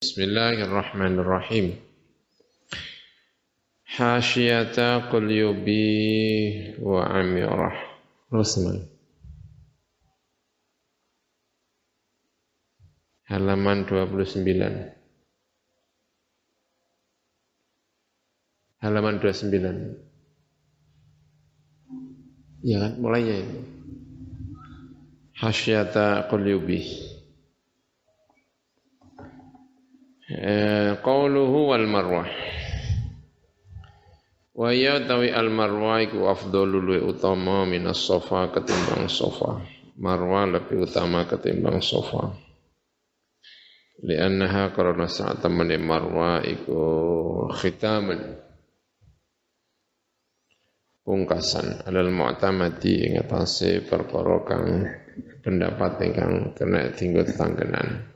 Bismillahirrahmanirrahim. Hasyata Qulyubi wa Amirah. Rusman. Halaman 29. Halaman 29. Ya kan, mulainya ini. Hasyata Qulyubi. Eh, qauluhu wal marwah. Wa ya tawi al marwah iku afdhalul wa utama minas sofa ketimbang sofa. Marwah lebih utama ketimbang sofa. Li'annaha karena saat temani marwah iku khitaman pungkasan. Alal mu'tamadi ing atase perkara kang pendapat ingkang kena tinggal tanggenan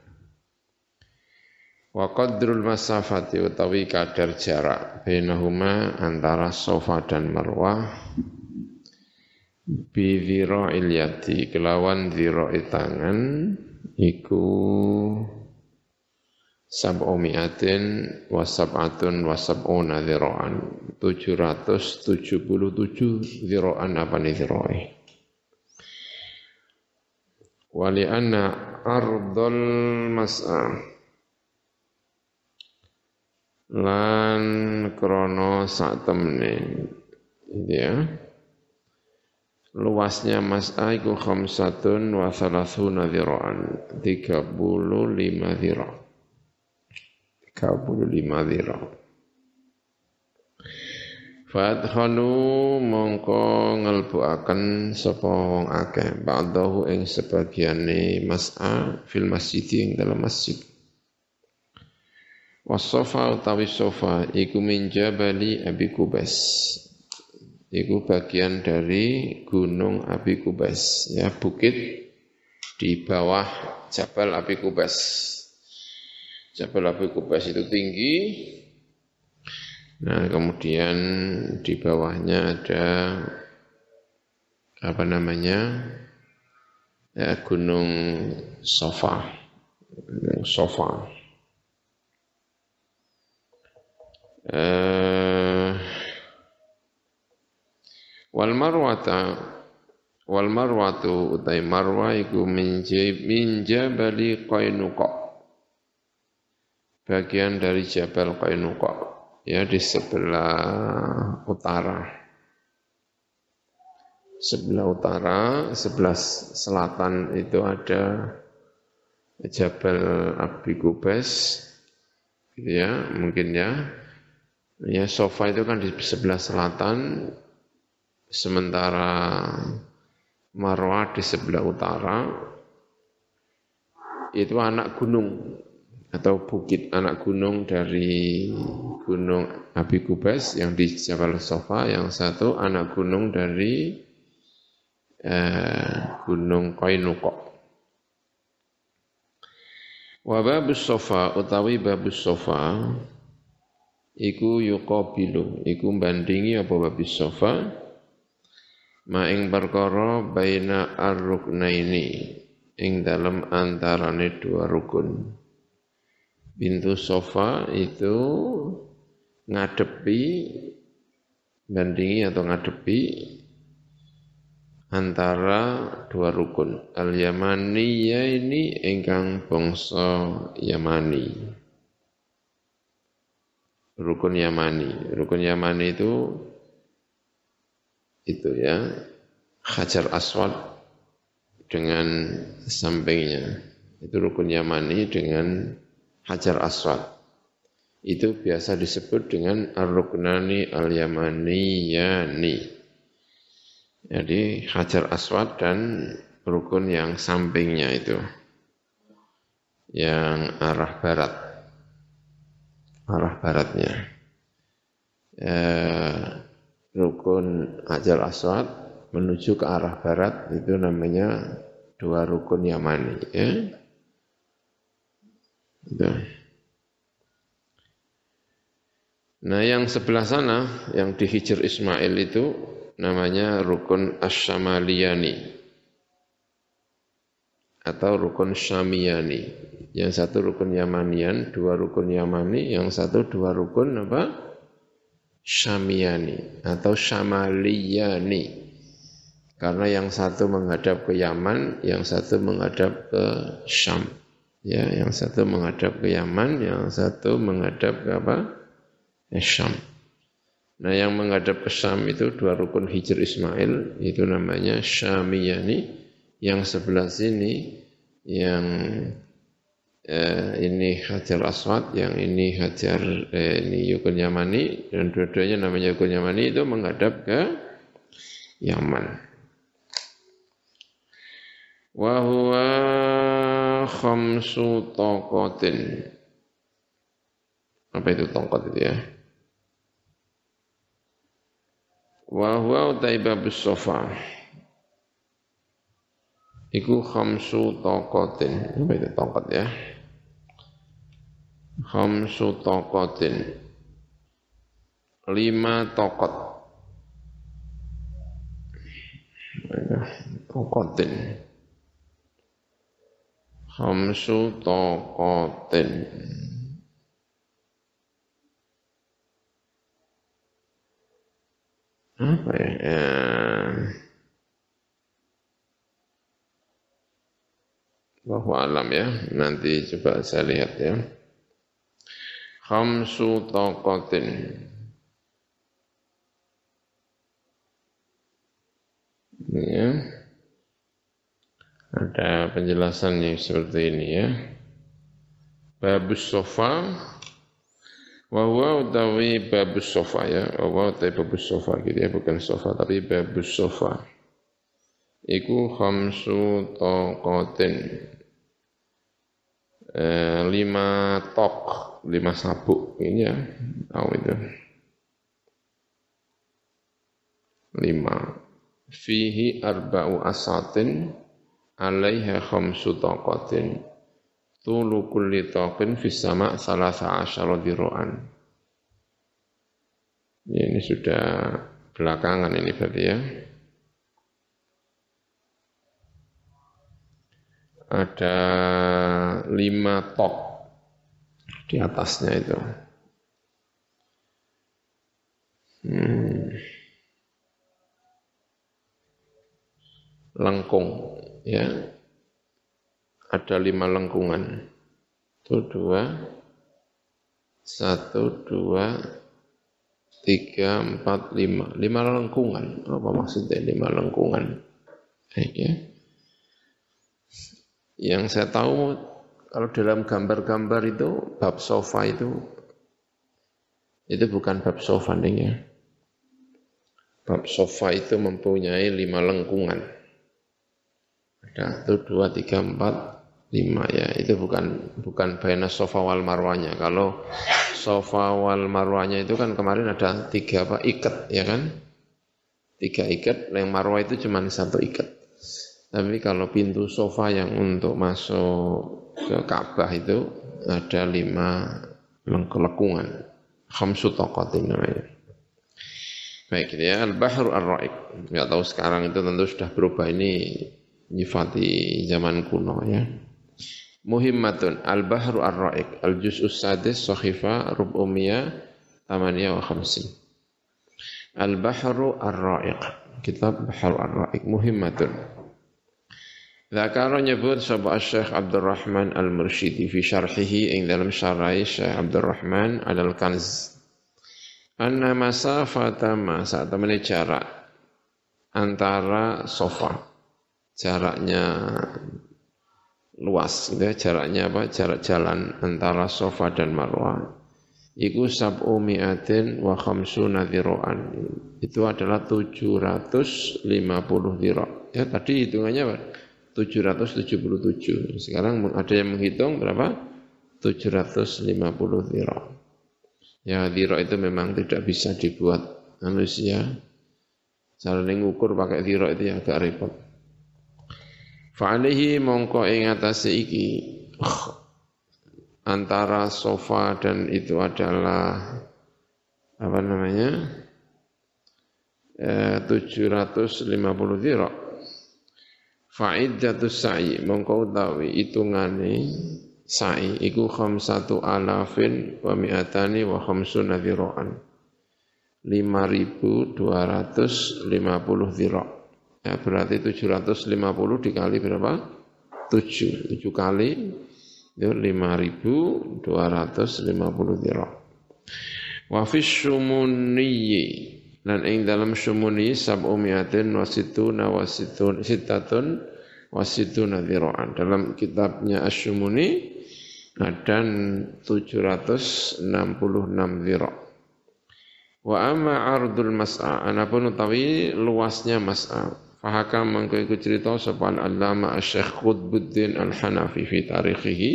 Wa qadrul masafati utawi kadar jarak bainahuma antara sofa dan marwah bi dhira'il yati kelawan dhira'i tangan iku sab'umiatin wa sab'atun wa sab'una dhira'an 777 dhira'an apa nih dhira'i wali anna ardol mas'ah lan krono sak temne ya. Luasnya mas'a iku khamsatun wa thalathuna dhira'an. 35 dhira' 35 dhira' Fadkhanu mongko ngelbuaken sapa wong akeh. Ba'dahu ing sebagiane mas'a fil masjid ing dalam masjid Wasofa utawi sofa iku min jabali Abi Kubas. Iku bagian dari gunung Abi Kubas, ya bukit di bawah Jabal Abi Kubas. Jabal Abi Kubas itu tinggi. Nah, kemudian di bawahnya ada apa namanya? Ya, gunung Sofa. Gunung Sofa. Eh, wal marwata wal marwatu utai marwa iku min jabali qainuqa bagian dari Jabal Qainuqa ya di sebelah utara. Sebelah utara sebelah selatan itu ada Jabal Abi Kubes ya mungkin ya Ya sofa itu kan di sebelah selatan, sementara Marwah di sebelah utara. Itu anak gunung atau bukit anak gunung dari gunung Abi Kubas yang di Jabal Sofa, yang satu anak gunung dari eh, gunung Koinuko. Wababus sofa utawi babus sofa iku yuqabilu iku bandingi apa babis sofa ma ing perkara baina ar-ruknaini ing dalam antarane dua rukun. Pintu sofa itu ngadepi bandingi atau ngadepi antara dua rukun. Al yamani ya ini ingkang bangsa yamani rukun Yamani. Rukun Yamani itu itu ya Hajar Aswad dengan sampingnya. Itu rukun Yamani dengan Hajar Aswad. Itu biasa disebut dengan Ar-Ruknani Al-Yamaniyani. Jadi Hajar Aswad dan rukun yang sampingnya itu. Yang arah barat arah baratnya. Eh, rukun Hajar Aswad menuju ke arah barat itu namanya dua rukun Yamani. Ya. Itu. Nah yang sebelah sana, yang di Hijr Ismail itu namanya rukun Asyamaliyani atau rukun Syamiyani. Yang satu rukun Yamanian, dua rukun Yamani, yang satu dua rukun apa? Syamiyani atau Syamaliyani. Karena yang satu menghadap ke Yaman, yang satu menghadap ke Syam. Ya, yang satu menghadap ke Yaman, yang satu menghadap ke apa? Ke Syam. Nah, yang menghadap ke Syam itu dua rukun Hijr Ismail, itu namanya Syamiyani. Yang sebelah sini yang eh, ini Hajar Aswad, yang ini Hajar eh, ini Yukun Yamani dan dua-duanya namanya Yukun Yamani itu menghadap ke Yaman. Wa huwa khamsu taqatin. Apa itu tongkat itu ya? Wa huwa utai babus sofa. Iku khamsu. Apa itu tongkat ya? Khamsu taqatin. Lima tokot. Tokotin. Khamsu taqatin. Apa ya? ya. Bahwa alam ya. Nanti coba saya lihat ya. Khamsu taqatin. Ya. Ada penjelasannya seperti ini ya. Babus sofa Wawa utawi babus sofa ya. Wawa utawi babus sofa gitu ya. Bukan sofa tapi babus sofa. Iku khamsu tokotin. Eh, lima tok, lima sabuk ini ya. Tahu itu. Lima. Fihi arba'u asatin alaiha khamsu taqatin tulu kulli taqin fis sama' salasa asyara diro'an ini sudah belakangan ini berarti ya ada lima tok di atasnya itu. Hmm. lengkung ya. Ada lima lengkungan. Itu dua satu dua tiga empat lima. Lima lengkungan apa maksudnya lima lengkungan? Eh, ya. Yang saya tahu kalau dalam gambar-gambar itu bab sofa itu itu bukan bab sofa nih ya bab sofa itu mempunyai lima lengkungan ada satu, dua, tiga, empat, lima ya. Itu bukan bukan bayana sofa wal marwanya. Kalau sofa wal marwanya itu kan kemarin ada tiga apa ikat ya kan? Tiga ikat, yang marwah itu cuma satu ikat. Tapi kalau pintu sofa yang untuk masuk ke Ka'bah itu ada lima lengkungan. Khamsu taqatin namanya. Baik gitu ya, Al-Bahru Ar-Ra'iq. Enggak tahu sekarang itu tentu sudah berubah ini nyifati zaman kuno ya. Muhimmatun al-bahru ar-ra'iq al-juz'us sadis sahifa rub'umiyah tamaniya wa khamsin. Al-bahru ar-ra'iq kitab bahru ar-ra'iq muhimmatun. Zakara nyebut sapa Syekh Abdurrahman Al-Mursyidi fi syarhihi ing dalam syarah Syekh Abdurrahman Al-Kanz. Anna masafata ma saat jarak antara sofa jaraknya luas gitu ya, jaraknya apa? Jarak jalan antara Sofa dan Marwah. Iku sab'u mi'atin wa khamsuna dhiro'an. Itu adalah 750 dhiro'. Ya tadi hitungannya apa? 777. Sekarang ada yang menghitung berapa? 750 dhiro'. Ya dhiro' itu memang tidak bisa dibuat manusia. Cara ngukur pakai dhiro' itu ya agak repot. Fa'alihi mongko ing atase iki antara sofa dan itu adalah apa namanya eh, 750 dirok. Fa'iddatus sa'i. Mongko utawi hitungane sa'i iku khamsatu alafin wa mi'atani wa khamsuna dhira'an 5250 dhira' ya berarti 750 dikali berapa? 7 7 kali itu 5250 dhira' wa fi syumuniyyi dan ing dalam syumuni sab'u mi'atin wa situna wa situn sitatun wa situna dhira'an dalam kitabnya Asyumuni ada 766 dhira' wa amma ardul mas'a. Anapun utawi luasnya mas'a. Fahaka mangko iku cerita sapa al-allama asy-syekh Qutbuddin al-Hanafi fi tarikhihi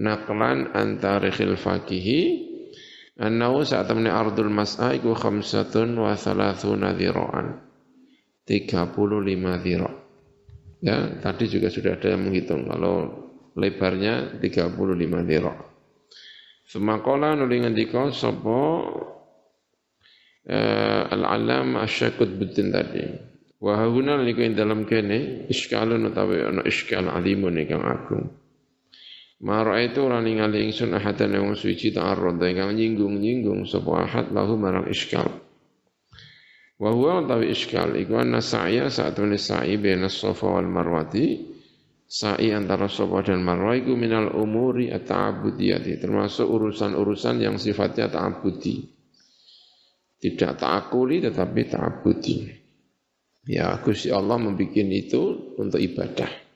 naqlan an tarikhil faqihi Annahu saat temani ardul mas'a iku khamsatun wa thalathuna dhira'an. 35 dhira'. Ya, tadi juga sudah ada yang menghitung kalau lebarnya 35 dhira'. Semakola nulingan dika sapa eh, al-alam asyakut butin tadi. Wa niku dalam kene iskalun utawi ana iskal alimun ingkang agung. Mara itu ora ningali ingsun ahadan yang suci ta'arrud ingkang nyinggung-nyinggung sapa ahad lahu marang iskal. Wa huwa iskal iku anna sa'ya saat temene sa'i baina safa wal marwati sa'i antara safa dan marwah iku minal umuri at-ta'abudiyati termasuk urusan-urusan yang sifatnya ta'abudi. Tidak ta'akuli tetapi ta'abudi. Ya Gusti Allah membuat itu untuk ibadah.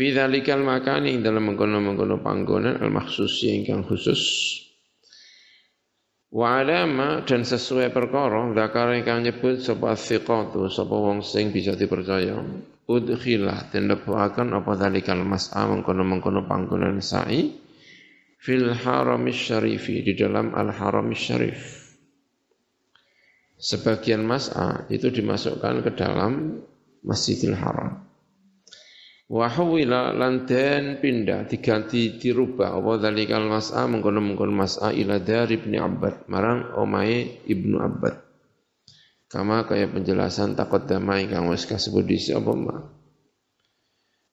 Fi dzalikal makani ing dalam mengkono-mengkono panggonan al makhsusi ingkang khusus. Wa alama dan sesuai perkara zakar ingkang nyebut sapa thiqatu sapa wong sing bisa dipercaya. Udkhilah den lebuaken apa dzalikal mas'a mengkono-mengkono panggonan sa'i fil haramis syarifi di dalam al haramis syarif. Sebagian mas'a itu dimasukkan ke dalam Masjidil Haram. Wahwila lanten pindah diganti dirubah apa dzalikal mas'a mengkono-mengkono mas'a ila dari Ibnu Abbad marang omae Ibnu Abbad. Kama kaya penjelasan takut damai kang wis kasebut disi apa ma.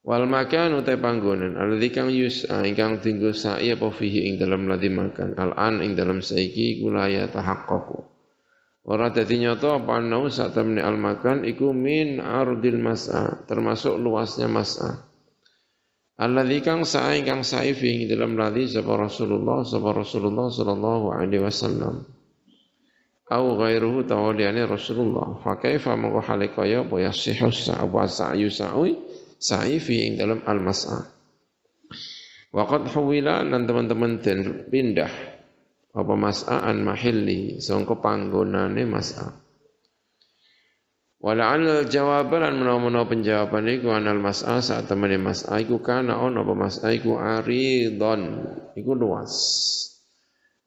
Wal makan utai panggonan alladzi kang yus'a ingkang tinggal sa'i apa fihi ing dalam ladi makan al an ing dalam saiki kula ya tahaqqaqu. Ora dadi nyata apa nau sak temne al makan iku min ardil mas'a, termasuk luasnya mas'a. Alladzi kang sa'i kang sa'i fi dalam ladzi sapa Rasulullah sapa Rasulullah sallallahu alaihi wasallam. Au ghairuhu tawaliane Rasulullah. Fa kaifa mengko hale kaya apa ya sihu sa'wa sa'yu sa'ui sa'i fi dalam al mas'a. Waqad huwila dan teman-teman pindah apa mas'aan mahilli sangka panggonane mas'a Wala'al jawaban lan menawa-menawa penjawaban iku anal mas'a saat temene mas'a iku kana ono apa mas'a iku aridon iku luas.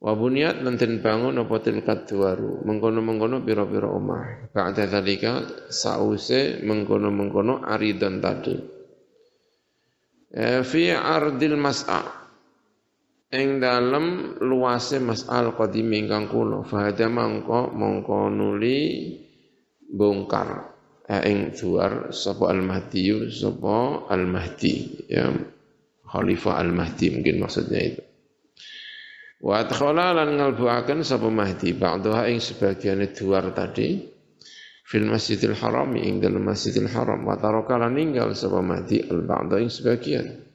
Wa bunyat lan bangun apa tilkat duwaru mengkono-mengkono pira-pira omah. Ba'da dzalika sause mengkono-mengkono aridon tadi. E, fi ardil mas'a ing dalem luase mas'al qadim ingkang kuno fahada mangko mongko nuli bongkar eh, ing juar sapa al-mahdi sapa al-mahdi ya khalifah al-mahdi mungkin maksudnya itu. Wa adkhala lan ngalbuaken sapa mahdi ba'daha ing sebagian duar tadi fil masjidil haram ing dalam masjidil haram wa taraka lan ninggal sapa mahdi al-ba'da ing sebagian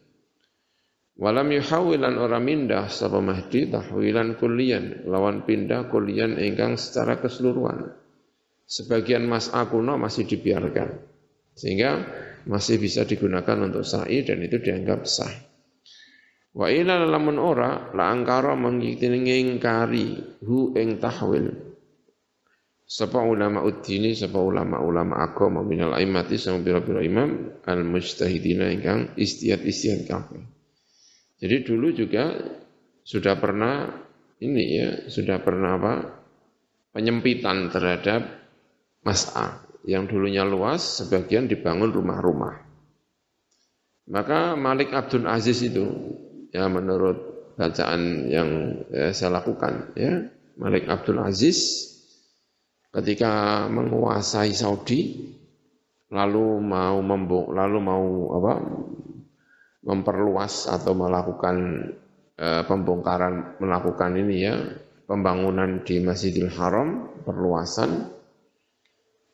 Walam yuhawilan ora mindah sapa Mahdi tahwilan kulian lawan pindah kulian ingkang secara keseluruhan. Sebagian mas akuno masih dibiarkan sehingga masih bisa digunakan untuk sa'i dan itu dianggap sah. Wa ila lamun ora la angkara mengingkari hu ing tahwil. Sapa ulama udini, sapa ulama-ulama agama minal aimati sama pira-pira imam al-mujtahidina ingkang istihad-istihad kabeh. Jadi dulu juga sudah pernah ini ya, sudah pernah apa? penyempitan terhadap mas'ah yang dulunya luas, sebagian dibangun rumah-rumah. Maka Malik Abdul Aziz itu ya menurut bacaan yang ya, saya lakukan ya, Malik Abdul Aziz ketika menguasai Saudi lalu mau membok lalu mau apa memperluas atau melakukan eh, pembongkaran melakukan ini ya pembangunan di Masjidil Haram perluasan.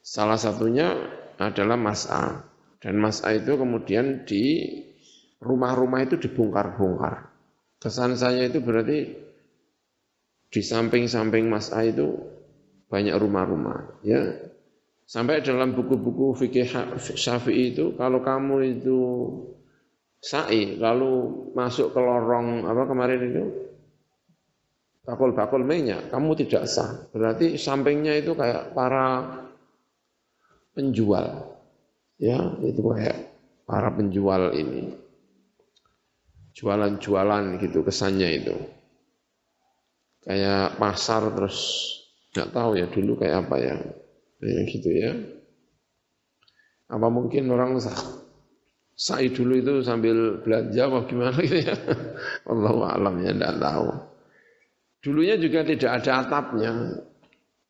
Salah satunya adalah mas'a dan mas'a itu kemudian di rumah-rumah itu dibongkar-bongkar. Kesan saya itu berarti di samping-samping mas'a itu banyak rumah-rumah ya. Sampai dalam buku-buku fikih Syafi'i itu kalau kamu itu sa'i lalu masuk ke lorong apa kemarin itu? Bakul-bakul minyak. Kamu tidak sah. Berarti sampingnya itu kayak para penjual. Ya itu kayak para penjual ini. Jualan-jualan gitu kesannya itu. Kayak pasar terus nggak tahu ya dulu kayak apa ya. Kayak gitu ya. Apa mungkin orang sah Sa'i dulu itu sambil belanja apa gimana gitu ya. Allah alam ya tidak tahu. Dulunya juga tidak ada atapnya,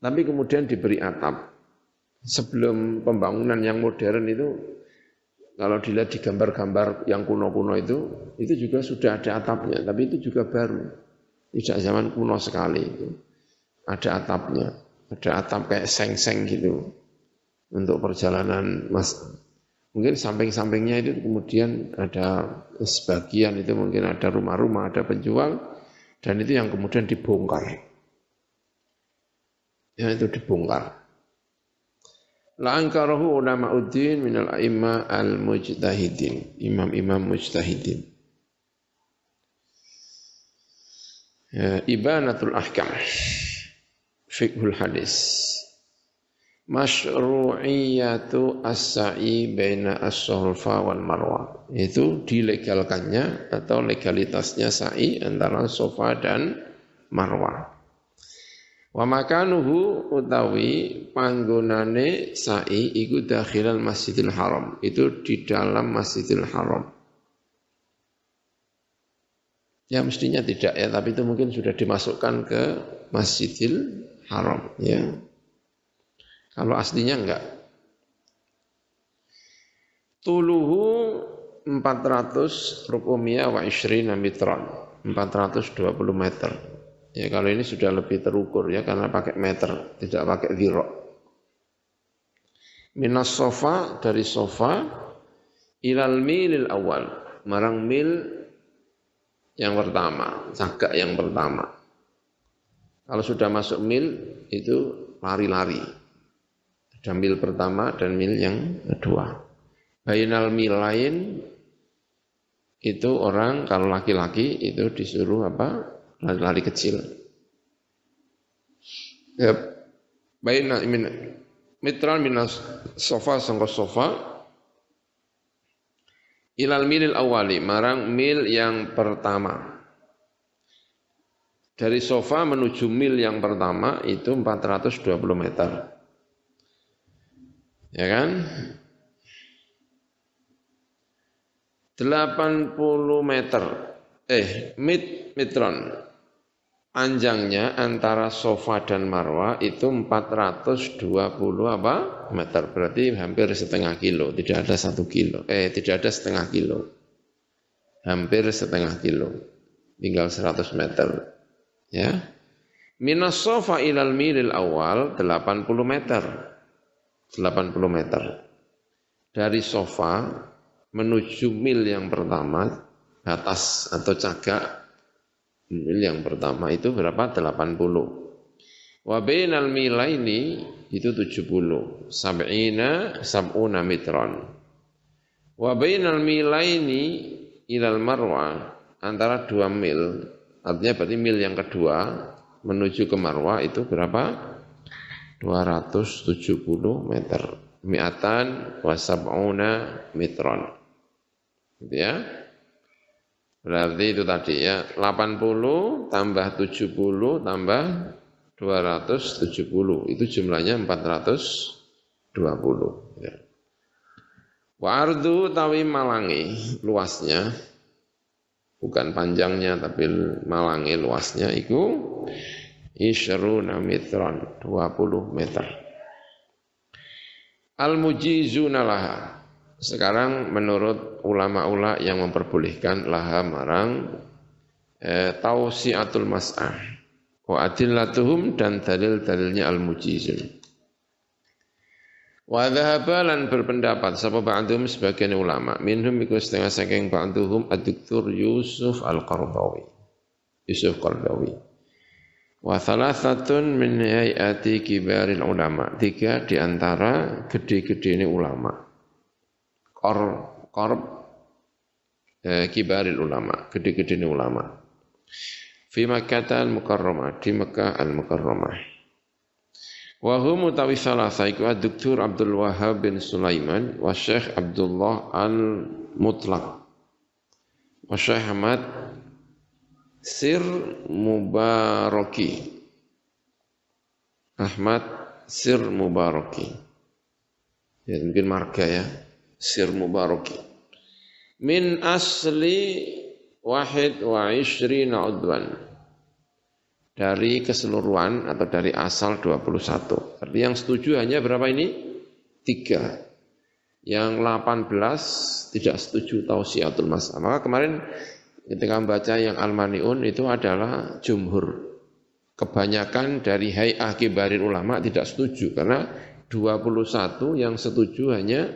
tapi kemudian diberi atap. Sebelum pembangunan yang modern itu, kalau dilihat di gambar-gambar yang kuno-kuno itu, itu juga sudah ada atapnya, tapi itu juga baru. Tidak zaman kuno sekali itu. Ada atapnya, ada atap kayak seng-seng gitu untuk perjalanan mas Mungkin samping-sampingnya itu kemudian ada sebagian itu mungkin ada rumah-rumah, ada penjual, dan itu yang kemudian dibongkar. Ya itu dibongkar. La angkarahu ulama uddin minal a'imma al-mujtahidin. Imam-imam mujtahidin. Ya, ibanatul ahkam. Fiqhul hadis masyru'iyatu as-sa'i baina as-sulfa wal marwa. Itu dilegalkannya atau legalitasnya sa'i antara sofa dan marwa. Wa makanuhu utawi panggonane sa'i iku dakhilal Masjidil Haram. Itu di dalam Masjidil Haram. Ya mestinya tidak ya, tapi itu mungkin sudah dimasukkan ke Masjidil Haram ya. Kalau aslinya enggak. Tuluhu 400 rubumiyah wa ishrina mitron. 420 meter. Ya kalau ini sudah lebih terukur ya karena pakai meter, tidak pakai zero. Minas sofa dari sofa ilal milil awal. Marang mil yang pertama, cagak yang pertama. Kalau sudah masuk mil itu lari-lari. Ada mil pertama dan mil yang kedua. Bainal mil lain itu orang kalau laki-laki itu disuruh apa? Lari-lari kecil. Ya, bainal min mitral minas sofa sangka sofa ilal milil awali marang mil yang pertama. Dari sofa menuju mil yang pertama itu 420 meter. Ya kan? 80 meter. Eh, mit, mitron. Panjangnya antara sofa dan marwah itu 420 apa? meter. Berarti hampir setengah kilo. Tidak ada satu kilo. Eh, tidak ada setengah kilo. Hampir setengah kilo. Tinggal 100 meter. Ya. Minas sofa ilal milil awal 80 meter. 80 meter. Dari sofa menuju mil yang pertama, batas atau cagak mil yang pertama itu berapa? 80. Wa bainal milaini itu 70. Sab'ina sab'una mitron. Wa bainal milaini ilal marwa antara dua mil, artinya berarti mil yang kedua menuju ke marwa itu berapa? 270 meter. Mi'atan wasab'una mitron. Gitu ya. Berarti itu tadi ya, 80 tambah 70 tambah 270. Itu jumlahnya 420. Ya. Wa ardu tawi malangi luasnya bukan panjangnya tapi malangi luasnya itu Ishruna mitron 20 meter Al mujizuna laha Sekarang menurut ulama-ulama yang memperbolehkan laha marang eh, tausiatul mas'ah wa adillatuhum dan dalil-dalilnya al-mujizun. Wa dhahabalan berpendapat sapa ba'dhum sebagian ulama minhum iku setengah saking ba'dhum ad-doktor Yusuf Al-Qardawi. Yusuf Qardawi. Wa thalathatun min hayati kibaril ulama. Tiga di antara gede-gede ini ulama kor korb eh, kibaril ulama, gede-gede ulama. Fi Makkah al-Mukarramah, di Mekah al-Mukarramah. Wa hum utawi salasa iku Dr. Abdul Wahab bin Sulaiman wa Syekh Abdullah al-Mutlaq. Wa Syekh Ahmad Sir Mubaraki. Ahmad Sir Mubaraki. Ya, mungkin marga ya. Sir Mubaraki. Min asli wahid wa ishrina udwan. Dari keseluruhan atau dari asal 21. Artinya yang setuju hanya berapa ini? Tiga. Yang 18 tidak setuju tausiatul mas'ah. Maka kemarin ketika membaca yang Al-Mani'un itu adalah jumhur. Kebanyakan dari hay'ah kibarin ulama tidak setuju karena 21 yang setuju hanya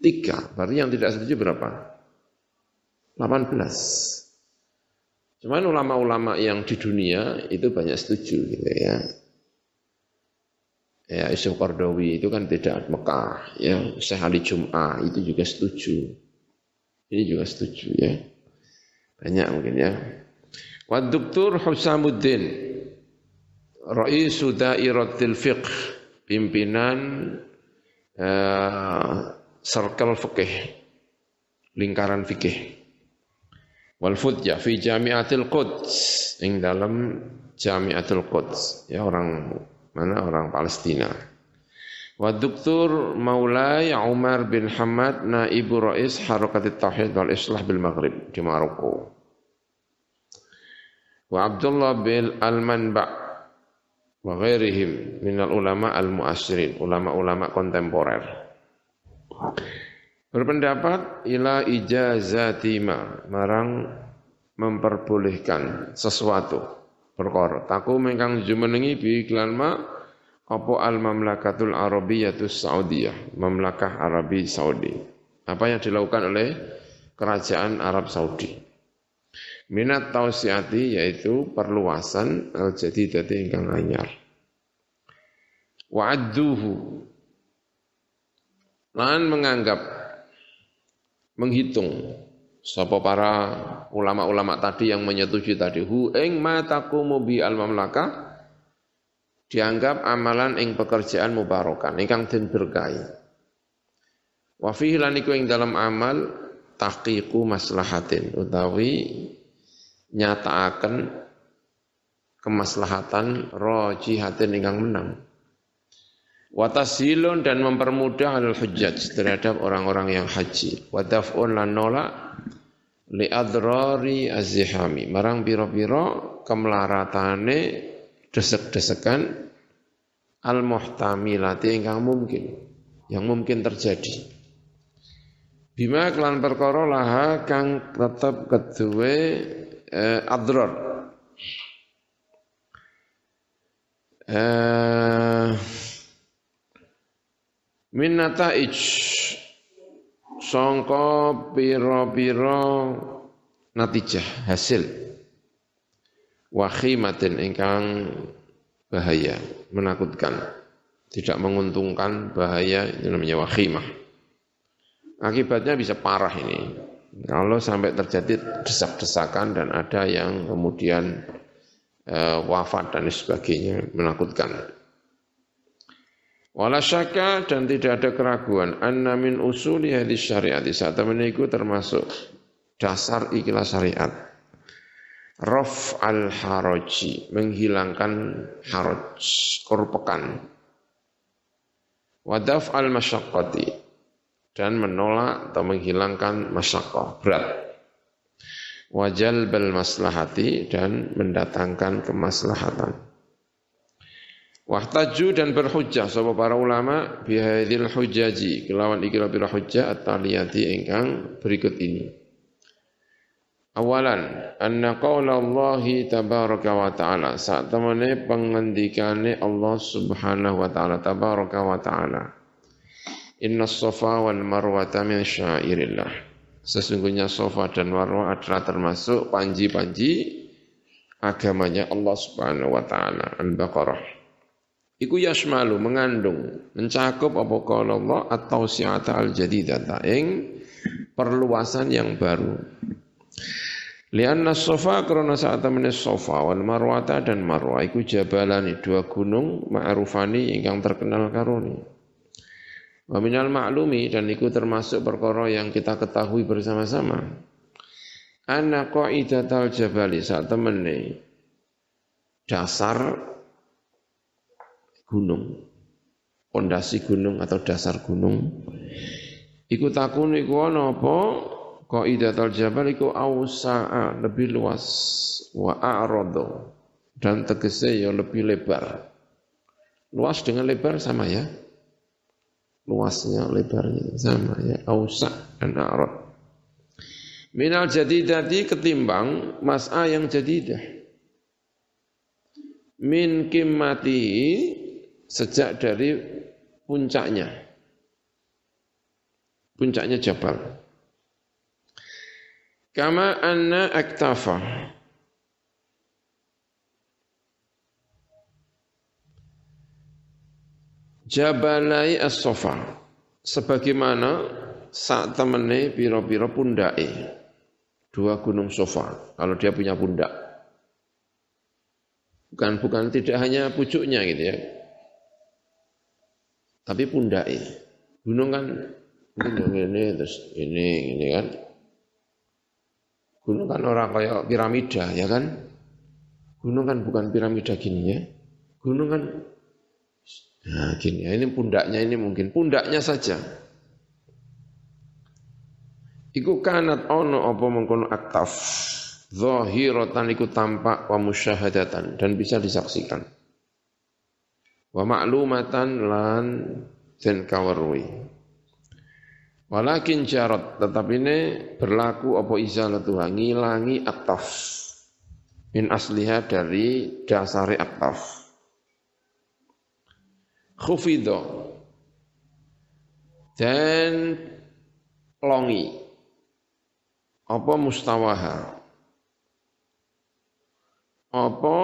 Tiga. Berarti yang tidak setuju berapa? 18. Cuman ulama-ulama yang di dunia itu banyak setuju gitu ya. Ya, Yusuf Qardawi itu kan tidak Mekah, ya. Syekh Ali Jum'ah itu juga setuju. Ini juga setuju ya. Banyak mungkin ya. Wa Dr. Husamuddin Ra'isu Dairatil Fiqh pimpinan uh, circle fikih, lingkaran fikih. Wal futya fi Jami'atil Quds, ing dalam Jami'atul Quds, ya orang mana orang Palestina. Wa Dr. Maulai Umar bin Hamad naibu rais Harakat Tauhid wal Islah bil Maghrib di Maroko. Wa Abdullah bin Al-Manba wa ghairihim minal ulama al-muasirin, ulama-ulama kontemporer. Berpendapat ila ijazatima marang memperbolehkan sesuatu perkara. Taku mengkang jumenengi bi iklan ma apa al mamlakatul arabiyatus saudiyah, mamlakah Arabi Saudi. Apa yang dilakukan oleh kerajaan Arab Saudi. Minat tausiati yaitu perluasan al-jadidati ingkang anyar. Wa'adduhu Lan menganggap menghitung sapa para ulama-ulama tadi yang menyetujui tadi hu ing mataqumu bi al mamlakah dianggap amalan ing pekerjaan mubarakan ingkang den berkahi. Wa fihi lan iku ing dalam amal tahqiqu maslahatin utawi nyataaken kemaslahatan rojihatin ingkang menang. Watasilun dan mempermudah al hujjaj terhadap orang-orang yang haji. Wataf'un lan nolak li adrari azihami. Marang biro-biro kemelaratane desek-desekan al muhtamilati ingkang mungkin. Yang mungkin terjadi. Bima kelan perkara laha kang tetep kedue eh, adrar. Eh, min nataij sangka pira-pira natijah hasil wakhimatin ingkang bahaya menakutkan. Tidak menguntungkan bahaya itu namanya wakhimah akibatnya bisa parah ini. Kalau sampai terjadi desak-desakan dan ada yang kemudian e, wafat dan sebagainya menakutkan. Wala syaka dan tidak ada keraguan. Anna min usuli hadis syariat. Saat itu termasuk dasar ikilah syariat. Raf al haraji menghilangkan haraj korpekan. Wadaf al masyaqqati dan menolak atau menghilangkan masyaqqah berat. Wajal bal maslahati dan mendatangkan kemaslahatan. Wahtaju dan berhujjah sapa para ulama bihadil hujaji kelawan ikira pira hujjah at-taliyati berikut ini. Awalan anna qaula Allah tabaraka wa taala saat temene pengendikane Allah Subhanahu wa taala tabaraka wa taala. Inna safa wal marwata min syairillah. Sesungguhnya Safa dan Marwah adalah termasuk panji-panji agamanya Allah Subhanahu wa taala. Al-Baqarah Iku yasmalu mengandung mencakup apa kala Allah atau siata al jadidata ing perluasan yang baru. Lianna sofa karena saat temene sofa wal marwata dan marwa iku jabalani dua gunung ma'rufani ingkang terkenal karuni. Wa minal maklumi dan iku termasuk perkara yang kita ketahui bersama-sama. Anna qaidatal jabali saat temene dasar gunung, pondasi gunung atau dasar gunung. Iku takun iku ana apa? Qaidatul jabal iku ausa'a lebih luas wa a'radu dan tegese ya lebih lebar. Luas dengan lebar sama ya. Luasnya lebarnya sama ya. Ausa dan a'rad. Minal jadidati ketimbang mas'a yang jadidah. Min kimmati sejak dari puncaknya. Puncaknya Jabal. Kama anna aktafa. Jabalai as-sofa. Sebagaimana saat temene piro-piro pundai. Dua gunung sofa. Kalau dia punya pundak. Bukan bukan tidak hanya pucuknya gitu ya tapi pundai. Gunung kan gunung ini terus ini ini kan. Gunung kan orang kayak piramida ya kan. Gunung kan bukan piramida gini ya. Gunung kan nah gini ya ini pundaknya ini mungkin pundaknya saja. Iku kanat ono apa mengkono aktaf. Zahiratan iku tampak wa musyahadatan dan bisa disaksikan wa ma'lumatan lan den kawerui walakin syarat tetap ini berlaku apa izalatu ngilangi aktaf min asliha dari dasari aktaf khufido dan longi. Apa mustawaha? Apa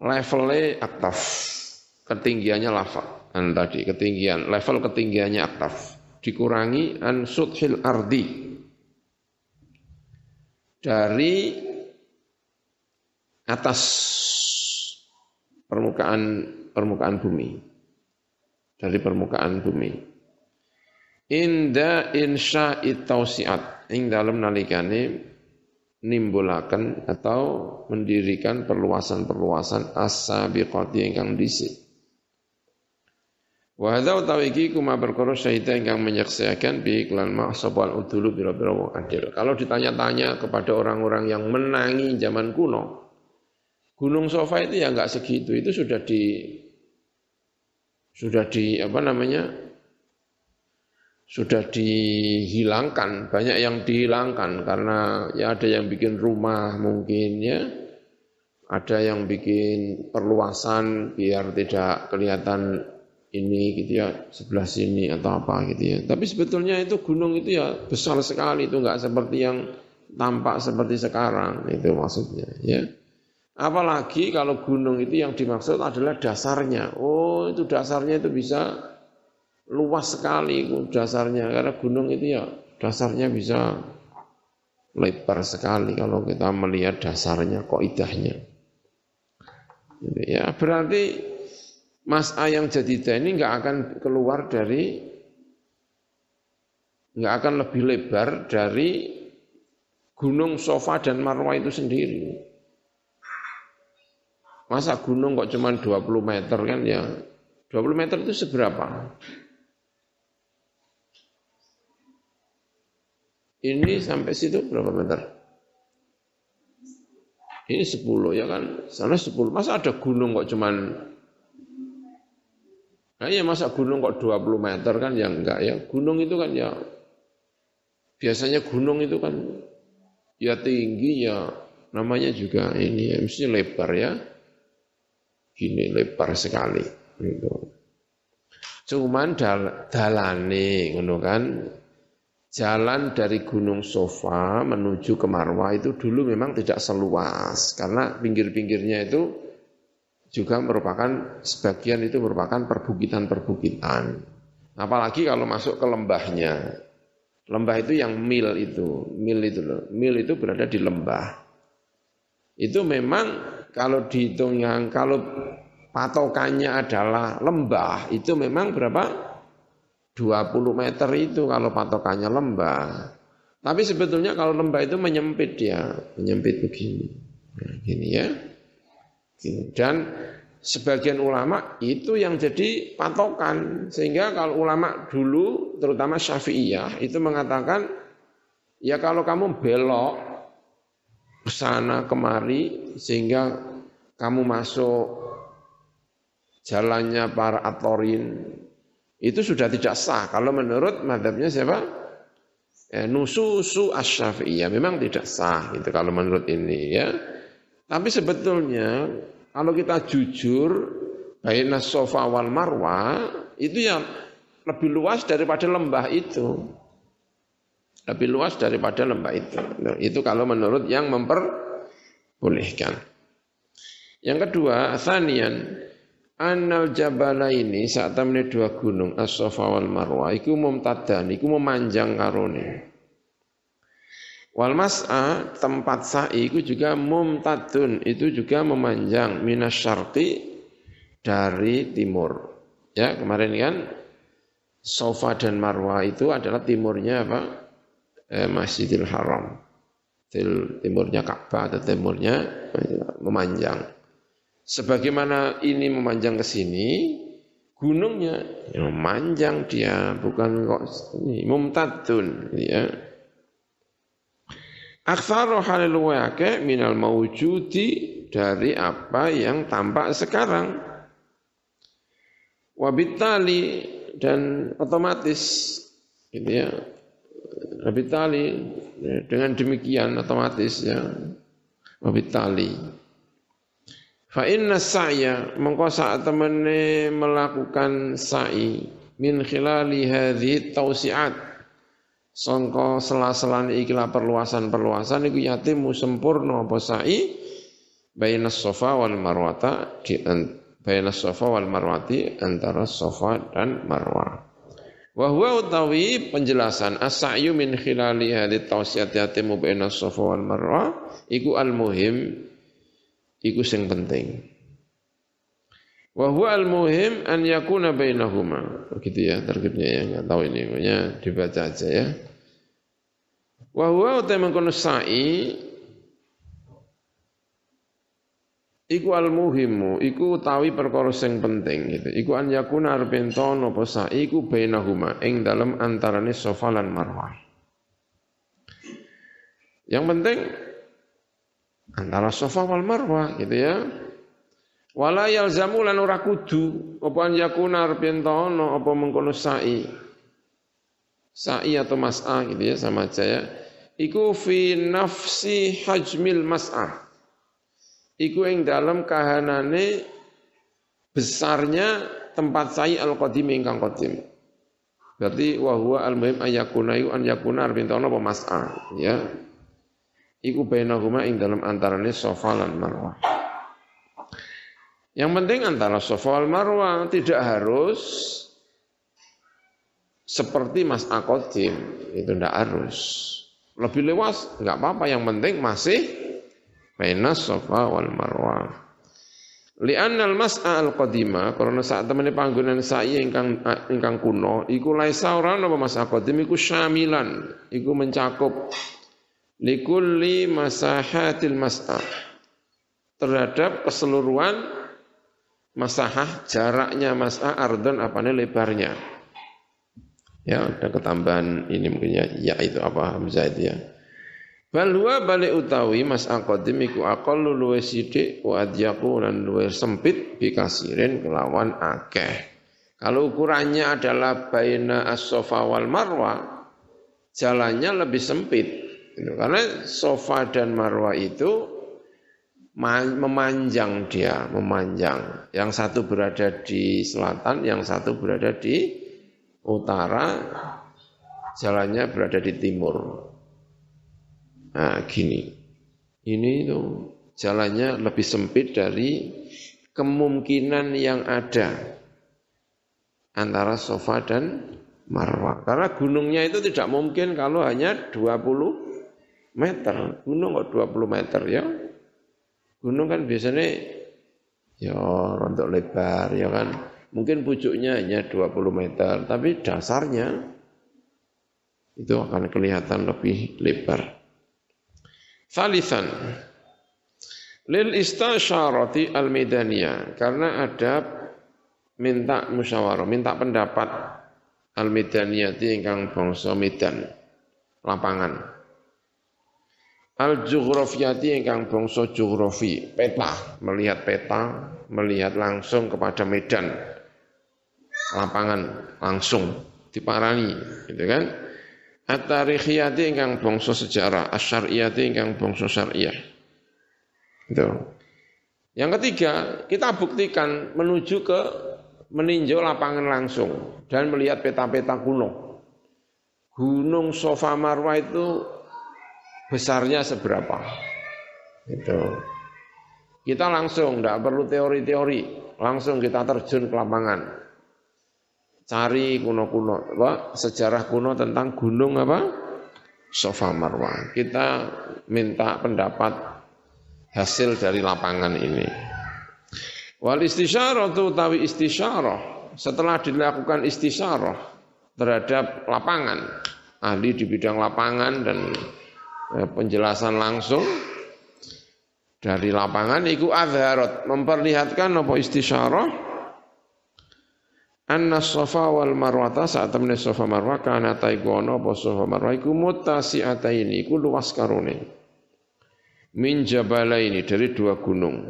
levelnya aktaf, ketinggiannya lava. An tadi ketinggian, level ketinggiannya aktaf dikurangi an sudhil ardi. Dari atas permukaan permukaan bumi. Dari permukaan bumi. Inda insya tausiat. Ing dalam nalikane nimbulaken atau mendirikan perluasan-perluasan as-sabiqati ingkang dhisik. Wa hadza utawi kuma perkara syahida ingkang menyaksikan bi iklan mahsabal udulu bira-bira wong adil. Kalau ditanya-tanya kepada orang-orang yang menangi zaman kuno, Gunung Sofa itu ya enggak segitu, itu sudah di sudah di apa namanya sudah dihilangkan, banyak yang dihilangkan karena ya ada yang bikin rumah mungkin ya, ada yang bikin perluasan biar tidak kelihatan ini gitu ya sebelah sini atau apa gitu ya. Tapi sebetulnya itu gunung itu ya besar sekali itu enggak seperti yang tampak seperti sekarang itu maksudnya ya. Apalagi kalau gunung itu yang dimaksud adalah dasarnya. Oh, itu dasarnya itu bisa luas sekali dasarnya karena gunung itu ya dasarnya bisa lebar sekali kalau kita melihat dasarnya koidahnya ya berarti Mas A yang jadi ini nggak akan keluar dari nggak akan lebih lebar dari gunung Sofa dan Marwah itu sendiri. Masa gunung kok cuma 20 meter kan ya 20 meter itu seberapa? Ini sampai situ berapa meter? ini 10 ya kan, sana 10. Masa ada gunung kok cuman Nah ya masa gunung kok 20 meter kan ya enggak ya. Gunung itu kan ya biasanya gunung itu kan ya tinggi ya namanya juga ini ya mesti lebar ya. Gini lebar sekali gitu. Cuman dal dalane ngono kan jalan dari Gunung Sofa menuju ke Marwah itu dulu memang tidak seluas karena pinggir-pinggirnya itu juga merupakan sebagian itu merupakan perbukitan-perbukitan. Apalagi kalau masuk ke lembahnya. Lembah itu yang mil itu, mil itu loh. Mil itu berada di lembah. Itu memang kalau dihitung yang kalau patokannya adalah lembah, itu memang berapa? 20 meter itu kalau patokannya lembah. Tapi sebetulnya kalau lembah itu menyempit ya, menyempit begini. Nah, gini ya. Gini. Dan sebagian ulama itu yang jadi patokan. Sehingga kalau ulama dulu, terutama Syafi'iyah, itu mengatakan, ya kalau kamu belok ke sana kemari, sehingga kamu masuk jalannya para atorin, itu sudah tidak sah. Kalau menurut madhabnya siapa? Ya, nususu asyafi'iyah memang tidak sah itu kalau menurut ini ya. Tapi sebetulnya kalau kita jujur baina sofa wal marwa itu yang lebih luas daripada lembah itu. Lebih luas daripada lembah itu. Nah, itu kalau menurut yang memperbolehkan. Yang kedua, asanian Anal jabala ini saat temene dua gunung As-Safa wal Marwah iku mumtadan iku memanjang karone. Wal mas'a tempat sa'i iku juga mumtadun itu juga memanjang minas syarqi dari timur. Ya, kemarin kan Sofa dan Marwah itu adalah timurnya apa? Eh, Masjidil Haram. Timurnya Ka'bah atau timurnya memanjang. Sebagaimana ini memanjang ke sini, gunungnya ya, memanjang dia, bukan kok ini mumtadun ya. Aktsaru halil minal mawjudi dari apa yang tampak sekarang. Wabitali dan otomatis gitu ya. Wabitali dengan demikian otomatis ya. Wabitali Fa inna sa'ya mengko saat temene melakukan sa'i min khilali hadhi tausiat sangka sela-selan ikilah perluasan-perluasan iku yatimu sempurna apa sa'i baina sofa wal marwata di baina sofa wal marwati antara sofa dan marwah. Wa huwa utawi penjelasan as-sa'yu min khilali hadhi tausiat yatimu baina sofa wal marwah iku al-muhim iku sing penting. Wa huwa al-muhim an yakuna bainahuma. Begitu ya terkibnya ya, enggak tahu ini pokoknya dibaca aja ya. Wa huwa uta mengkono sa'i iku al-muhimu, iku utawi perkara sing penting gitu. Iku an yakuna arep enten apa sa'i iku bainahuma ing dalem antarane Safa lan Marwah. Yang penting antara Safa wal Marwah gitu ya. Wala yalzamu lan ora kudu apa an yakuna arpentono apa mengkono sa'i. Sa'i atau mas'ah gitu ya sama aja ya. Iku fi nafsi hajmil mas'ah. Iku ing dalam kahanane besarnya tempat sa'i al-qadim ingkang qadim. Berarti wa huwa al-muhim ayakuna yu an yakuna arpentono apa mas'ah ya iku bainahuma ing dalam antarane Safa lan Marwah. Yang penting antara Safa wal Marwah tidak harus seperti Mas Akodim, itu tidak harus. Lebih luas enggak apa-apa, yang penting masih bainas Safa wal Marwah. Li'annal mas'a al-qadima karena saat temene panggonan sa'i ingkang ingkang kuno iku laisa ora apa mas qadim iku syamilan iku mencakup likulli masahatil mas'ah terhadap keseluruhan masahah jaraknya mas'ah ardon apanya lebarnya ya ada ketambahan ini mungkin ya, ya itu apa hamzah itu ya Bal huwa balik utawi mas aqadim iku aqallu luwe sithik wa adyaku lan luwe sempit bikasirin kelawan akeh. Kalau ukurannya adalah baina as-sofa wal marwa, jalannya lebih sempit. Karena sofa dan marwa itu memanjang dia, memanjang. Yang satu berada di selatan, yang satu berada di utara, jalannya berada di timur. Nah, gini. Ini itu jalannya lebih sempit dari kemungkinan yang ada antara sofa dan marwah. Karena gunungnya itu tidak mungkin kalau hanya 20 meter. Gunung kok 20 meter ya. Gunung kan biasanya ya rontok lebar ya kan. Mungkin pucuknya hanya 20 meter, tapi dasarnya itu akan kelihatan lebih lebar. Thalithan lil istasyarati al medaniyah karena ada minta musyawarah, minta pendapat al medaniyati ingkang bangsa medan lapangan. Al jughrafiyati ingkang bangsa geografi, peta, melihat peta, melihat langsung kepada medan lapangan langsung diparani, gitu kan? At-tarikhiyati ingkang bangsa sejarah, asyariyati ingkang bangsa syariah. Itu. Yang ketiga, kita buktikan menuju ke meninjau lapangan langsung dan melihat peta-peta kuno. Gunung Sofa Marwa itu besarnya seberapa? Itu. Kita langsung, tidak perlu teori-teori, langsung kita terjun ke lapangan cari kuno-kuno apa sejarah kuno tentang gunung apa Sofa Marwa. Kita minta pendapat hasil dari lapangan ini. Wal istisyarah itu tawi istisyarah setelah dilakukan istisyarah terhadap lapangan ahli di bidang lapangan dan penjelasan langsung dari lapangan iku azharat memperlihatkan apa istisyarah Anna sofa wal marwata saat temen sofa marwa kana taiku ana apa sofa marwa iku mutasiataini iku luas karone. Min jabalaini dari dua gunung.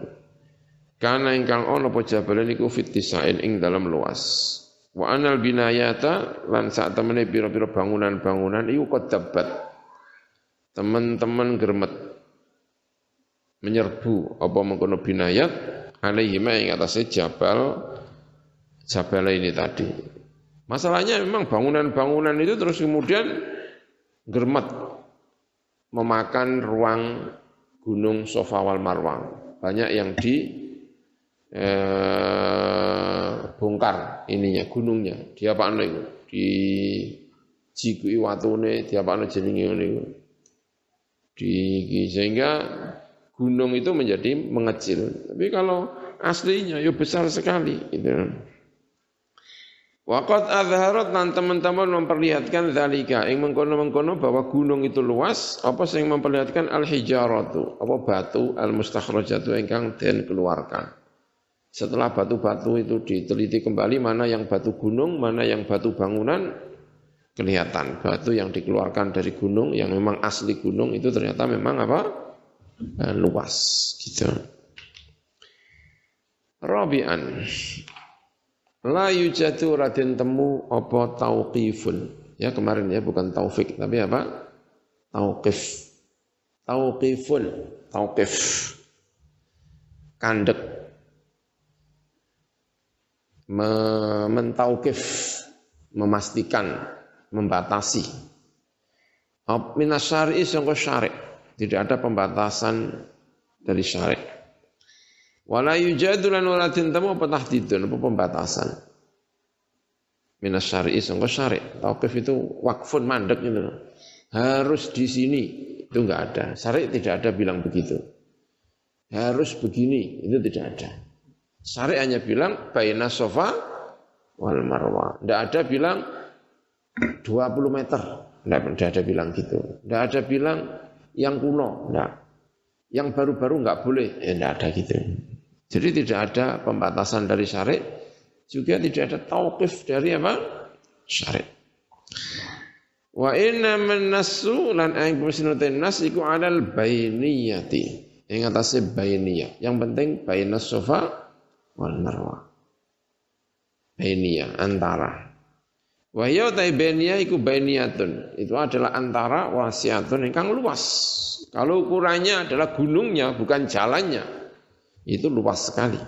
Kana ingkang ana apa jabalain iku fitisain ing dalam luas. Wa anal binayata lan saat temene pira-pira bangunan-bangunan iku kodabat. Teman-teman germet menyerbu apa mengkono binayat alaihi ma ing atase jabal Jabala ini tadi. Masalahnya memang bangunan-bangunan itu terus kemudian germet memakan ruang gunung Sofa wal Marwah. Banyak yang di eh, bongkar ininya gunungnya. Di apa itu? Di Jigui watune di apa jenenge itu. Di sehingga gunung itu menjadi mengecil. Tapi kalau aslinya ya besar sekali gitu. Waqat azharat dan teman-teman memperlihatkan zalika ing mengkono-mengkono bahwa gunung itu luas apa sing memperlihatkan al hijaratu apa batu al mustakhrajatu ingkang den keluarkan. Setelah batu-batu itu diteliti kembali mana yang batu gunung, mana yang batu bangunan kelihatan batu yang dikeluarkan dari gunung yang memang asli gunung itu ternyata memang apa? Eh, luas gitu. Rabi'an La yujadu raden temu apa tauqifun. Ya kemarin ya bukan taufik tapi apa? Tauqif. Tauqifun. Tauqif. Kandek. Me mentauqif. Memastikan. Membatasi. Minas syari'i sangka syari' Tidak ada pembatasan dari syari' Wala yujadu lan wala tintamu apa tahdidun apa pembatasan. Minas syari'i sangka syari. Tauqif itu wakfun mandek gitu. Harus di sini itu enggak ada. Syari tidak ada bilang begitu. Harus begini itu tidak ada. Syari hanya bilang baina sofa wal marwa. Tidak ada bilang 20 meter. Tidak ada bilang gitu. Tidak ada bilang yang kuno. Tidak. Yang baru-baru enggak boleh. Ya, tidak ada gitu. Jadi tidak ada pembatasan dari syar'i, juga tidak ada tauqif dari apa? Syar'i. Wa inna man nasu lan ing musnute nas iku alal bainiyati. Ing atase bainiyah. Yang penting bainas sofa wal marwah. Bainiyah antara. Wa ya ta bainiyah iku bainiyatun. Itu adalah antara wasiatun ingkang luas. Kalau ukurannya adalah gunungnya bukan jalannya. Itu luas sekali.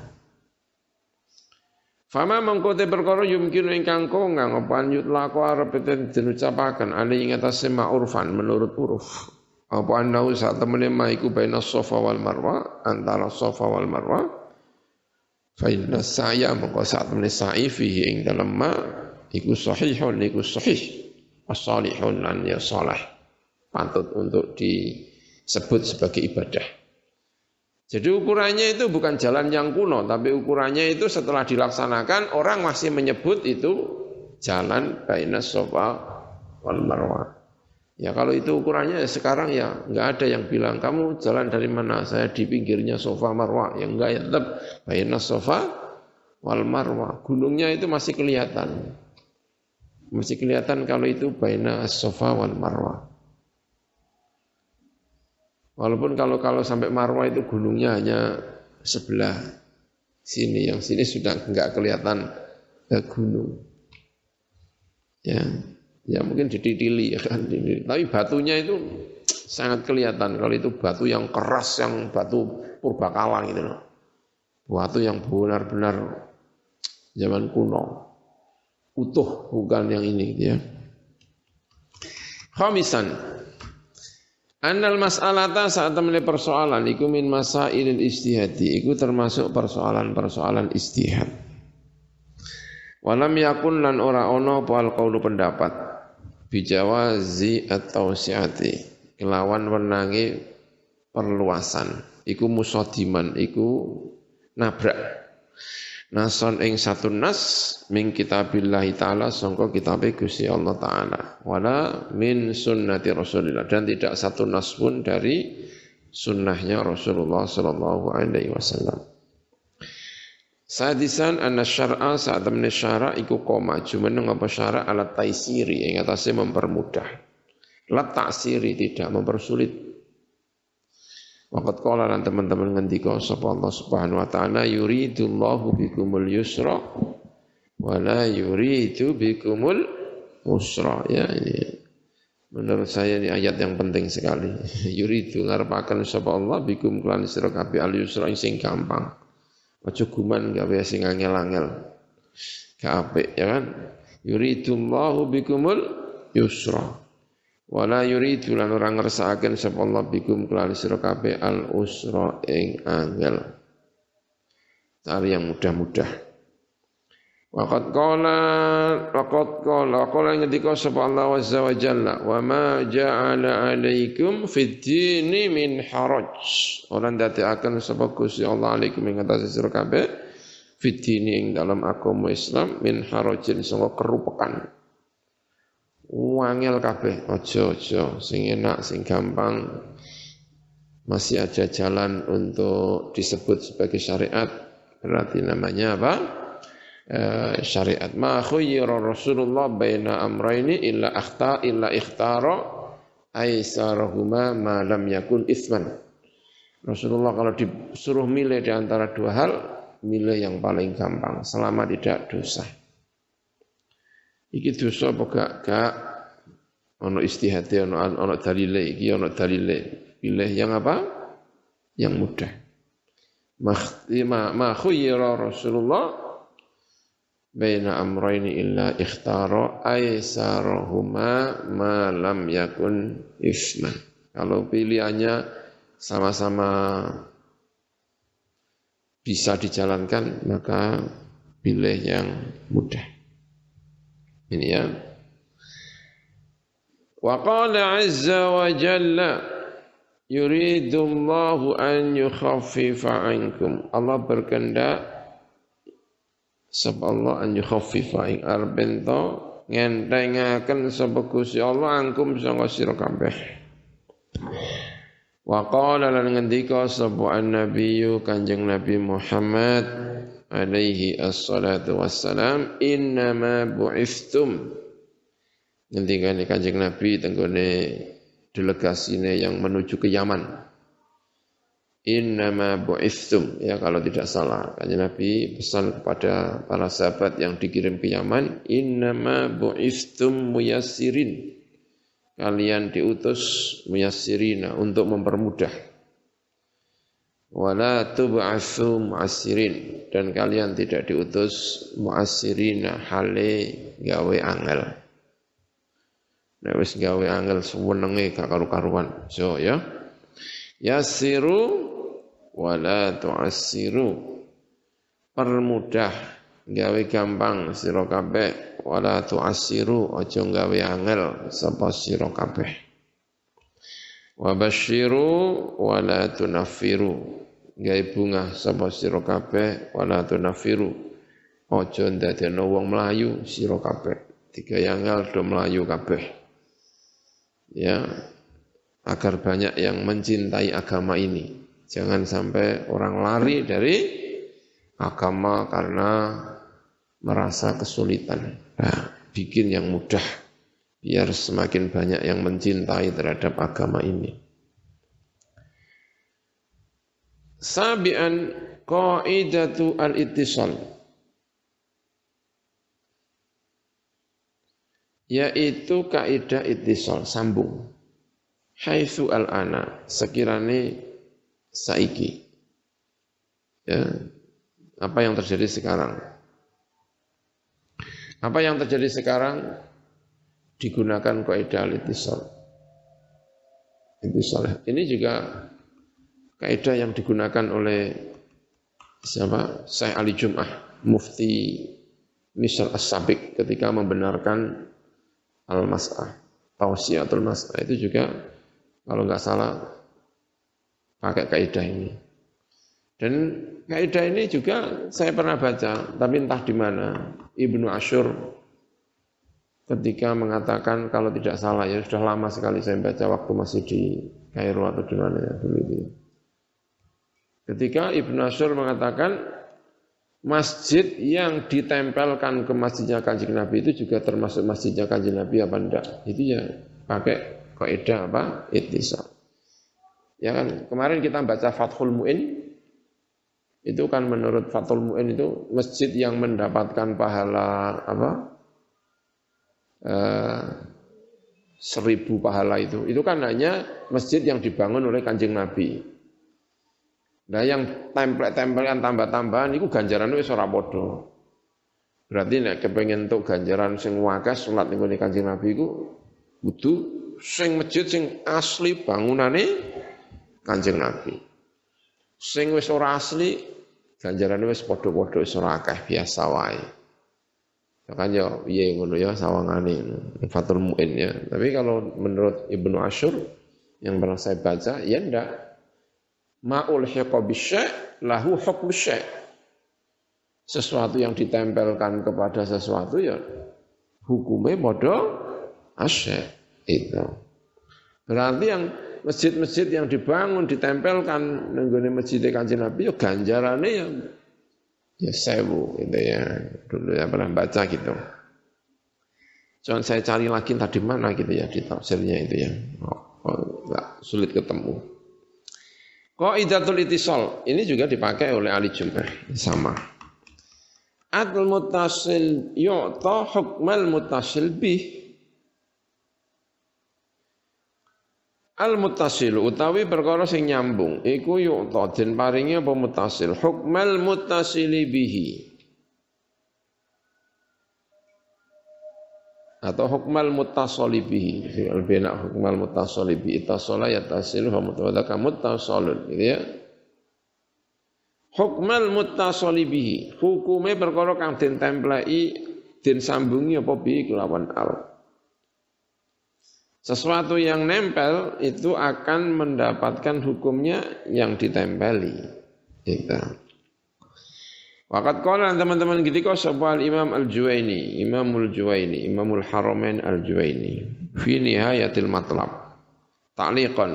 Fama mengkote perkara yumkinu ingkang kongang apa yutlaqo arep den ucapaken ali ing atase ma'urfan menurut uruf. Apa anau saat temene ma iku baina sofa wal marwa antara sofa wal marwa. Fa inna saya mengko saat temene sa'i fihi ing ma iku sahihun iku sahih. As-salihun lan ya salih. Pantut untuk disebut sebagai ibadah. Jadi ukurannya itu bukan jalan yang kuno, tapi ukurannya itu setelah dilaksanakan orang masih menyebut itu jalan baina sofa wal marwah. Ya kalau itu ukurannya ya sekarang ya nggak ada yang bilang kamu jalan dari mana? Saya di pinggirnya sofa marwah. Ya enggak ya tetap sofa wal marwah. Gunungnya itu masih kelihatan. Masih kelihatan kalau itu baina sofa wal marwah. Walaupun kalau kalau sampai Marwah itu gunungnya hanya sebelah sini, yang sini sudah enggak kelihatan eh, gunung. Ya, ya mungkin dididili ya kan, tapi batunya itu sangat kelihatan kalau itu batu yang keras, yang batu purbakala gitu loh. Batu yang benar-benar zaman kuno. Utuh bukan yang ini ya. Khamisan. Annal mas'alata saat temen persoalan iku min masailil istihadi iku termasuk persoalan-persoalan istihad. Walam yakun lan ora ono apa qaulu pendapat. Bijawazi atau siati. Kelawan wenangi perluasan. Iku musodiman iku nabrak nason ing satu nas min kitabillahi taala sangka kitabe Gusti Allah taala. Wala min sunnati Rasulillah. Dan tidak satu nas pun dari sunnahnya Rasulullah sallallahu alaihi wasallam. Sadisan anna syar'a saat temen syara iku koma. Jumeneng apa syara? Alat taisiri yang atasnya mempermudah. Lat taksiri tidak mempersulit Waqat qala lan teman-teman ngendika sapa Allah Subhanahu wa taala yuridullahu bikumul yusra wa la yuridu bikumul usra ya ini. Menurut saya ini ayat yang penting sekali. Yuridu ngarepaken sapa Allah bikum kelan sira kabeh al yusra sing gampang. Aja guman gawe sing angel-angel. Gak apik ya kan. Yuridullahu bikumul yusra. Wala yuridu lan ora ngersakaken sapa Allah bikum kelan sira kabeh al usra ing angel. Cari yang mudah-mudah. Waqad qala waqad qala qala ngendika sapa Allah azza wa jalla wa ma ja'ala alaikum fid dini min haraj. Ora ndadekaken sapa Gusti Allah alaikum ing atas sira kabeh fid dini ing dalam agama Islam min harajin sanga kerupekan. Wangel kabeh, ojo-ojo, sing enak, sing gampang. Masih ada jalan untuk disebut sebagai syariat. Berarti namanya apa? E, syariat. Ma khuyyira Rasulullah baina amraini illa akhta illa ikhtara aisarahuma ma lam yakun isman. Rasulullah kalau disuruh milih di antara dua hal, milih yang paling gampang selama tidak dosa. Iki dosa apa gak? Gak ono istihati, ono ono dalile iki ono dalile. Pilih yang apa? Yang mudah. Ma khuyyira Rasulullah baina amrayni illa ikhtara aisarahuma ma lam yakun isman. Kalau pilihannya sama-sama bisa dijalankan maka pilih yang mudah. Ini ya. Wa qala azza wa jalla yuridullahu an yukhaffifa ankum. Allah berkehendak sapa Allah an yukhaffifa ing arbento ngentengaken sapa Gusti Allah angkum sanga sira kabeh. Wa qala lan ngendika sapa an-nabiyyu Kanjeng Nabi Muhammad alaihi assalatu wassalam innama bu'ithtum. Ngendikane Kanjeng Nabi tenggone delegasinya yang menuju ke Yaman. Innama bu'ithum ya kalau tidak salah. Kanjeng Nabi pesan kepada para sahabat yang dikirim ke Yaman innama bu'ithum muyassirin. Kalian diutus muyassirina untuk mempermudah wala tub'atsu mu'assirin. Dan kalian tidak diutus mu'assirina hale gawe angel. Nek wis gawe angel suwenenge gak karu-karuan. So ya. Yasiru wala tu'assiru. Permudah gawe gampang sira kabeh. Wala tu'assiru aja gawe angel sapa sira kabeh. Wa basyiru wala tunaffiru gawe bunga sapa sira kabeh wala tunaffiru aja ndadekno wong melayu sira kabeh tiga angel do melayu kabeh ya agar banyak yang mencintai agama ini Jangan sampai orang lari dari agama karena merasa kesulitan. Nah, bikin yang mudah biar semakin banyak yang mencintai terhadap agama ini. Sabian qaidatu al-ittisal yaitu kaidah ittisal sambung haitsu al-ana sekirane saiki. Ya, apa yang terjadi sekarang? Apa yang terjadi sekarang digunakan kaidah al-ittisal. Ini juga kaidah yang digunakan oleh siapa? Syekh Ali Jum'ah, mufti Misal As-Sabiq ketika membenarkan al-mas'ah, tausiatul mas'ah itu juga kalau nggak salah pakai kaidah ini. Dan kaidah ini juga saya pernah baca, tapi entah di mana. Ibnu Ashur ketika mengatakan kalau tidak salah ya sudah lama sekali saya baca waktu masih di Kairo atau di mana ya dulu itu. Ketika Ibnu Ashur mengatakan masjid yang ditempelkan ke masjidnya kanjeng Nabi itu juga termasuk masjidnya kanjeng Nabi apa enggak? Itu ya pakai kaidah apa? Ittisal. Ya kan, kemarin kita baca Fathul Mu'in, itu kan menurut Fathul Mu'in itu masjid yang mendapatkan pahala apa? Eh, seribu pahala itu. Itu kan hanya masjid yang dibangun oleh kanjeng Nabi. Nah yang template-templean tambah-tambahan itu ganjaran itu ora padha. Berarti nek kepengen untuk ganjaran sing wakas salat ning kanjeng Nabi iku kudu sing masjid sing asli bangunane Kanjeng Nabi. Sing wis ora asli ganjarane wis padha-padha wis ora akeh biasa wae. Kan ya piye ngono ya sawangane Fatul Muin ya. Tapi kalau menurut Ibnu Ashur yang pernah saya baca ya ndak ma'ul hiqa lahu hukm syai' sesuatu yang ditempelkan kepada sesuatu ya hukumnya padha asy itu. Berarti yang masjid-masjid yang dibangun ditempelkan nenggone masjid Kanjeng Nabi ya ganjarane ya ya sewu gitu ya. Dulu ya pernah baca gitu. Jangan saya cari lagi tadi mana gitu ya di tafsirnya itu ya. Oh, oh, sulit ketemu. Qaidatul itisal. Ini juga dipakai oleh Ali Jum'ah. Sama. Adl mutasil yu'ta hukmal mutasil bih. Al muttasil utawi perkara sing nyambung. Iku yu'ta den paringi apa muttasil hukmal muttasili bihi atau hukmal muttasali bihi fi'il bina hukmal muttasali bihi ittasala yattasilu fa mutawadaka muttasalun gitu ya. Hukmal muttasali bihi hukume perkara kang den templeki den sambungi apa bihi kelawan al. Sesuatu yang nempel itu akan mendapatkan hukumnya yang ditempeli. Itu. Wakat kolan teman-teman ketika sebuah Imam Al-Juwaini, Imamul Juwaini, Imamul Haramain Al-Juwaini, fi nihayatil matlab. Ta'liqan.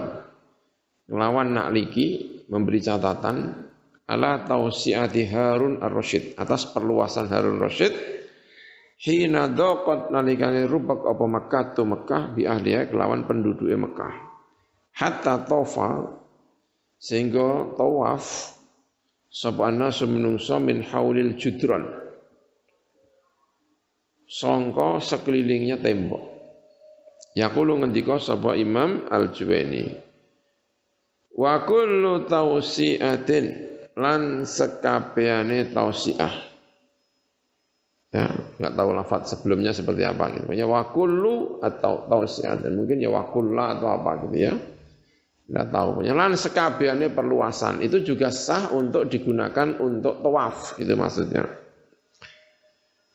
Lawan nakliki memberi catatan ala tausiati Harun Ar-Rasyid atas perluasan Harun Rasyid hina daqat nalikane rubak apa Makkah tu Mekah bi ahliya kelawan penduduknya Mekah hatta tofa sehingga tawaf sapa anasu menungso min haulil judron. Sangka sekelilingnya tembok. Yaqulu ngendika sapa Imam Al-Juwaini. Wa kullu tausiatin lan sekabehane tausiah. Ya, nggak tahu lafaz sebelumnya seperti apa gitu. Ya wakullu atau tausiah dan mungkin ya wakulla atau apa gitu ya. Nggak tahu. Punya lan sekabiannya perluasan itu juga sah untuk digunakan untuk tawaf gitu maksudnya.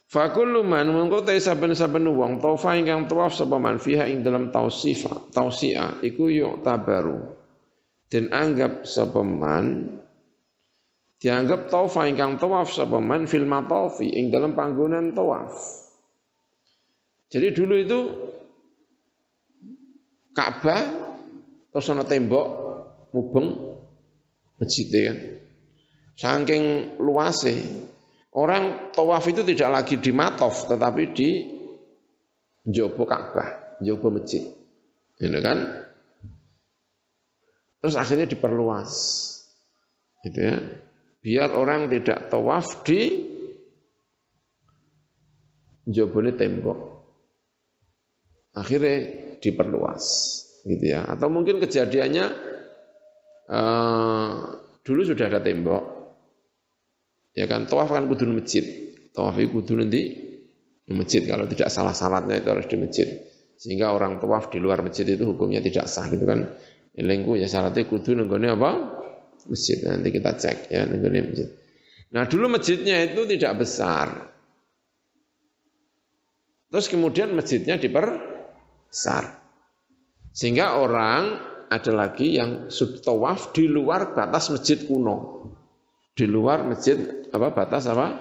Fakullu man mengko te saben-saben wong ingkang tawaf sapa man fiha ing dalam tausifa tausia iku yuk tabaru. Dan anggap sapa man dianggap tawaf ingkang tawaf sapa man fil matafi ing dalam panggonan tawaf. Jadi dulu itu Ka'bah terus ana tembok mubeng masjid kan. Saking luasnya orang tawaf itu tidak lagi di matof tetapi di jopo Ka'bah, jopo masjid. Gitu kan? Terus akhirnya diperluas. Gitu ya biar orang tidak tawaf di jobone tembok. Akhirnya diperluas gitu ya. Atau mungkin kejadiannya uh, dulu sudah ada tembok. Ya kan tawaf kan kudu masjid. Tawaf itu kudu nanti di masjid kalau tidak salah syaratnya itu harus di masjid. Sehingga orang tawaf di luar masjid itu hukumnya tidak sah gitu kan. Elengku ya syaratnya kudu nenggone apa? masjid. Nanti kita cek ya negeri masjid. Nah dulu masjidnya itu tidak besar. Terus kemudian masjidnya diperbesar. Sehingga orang ada lagi yang tawaf di luar batas masjid kuno. Di luar masjid apa batas apa?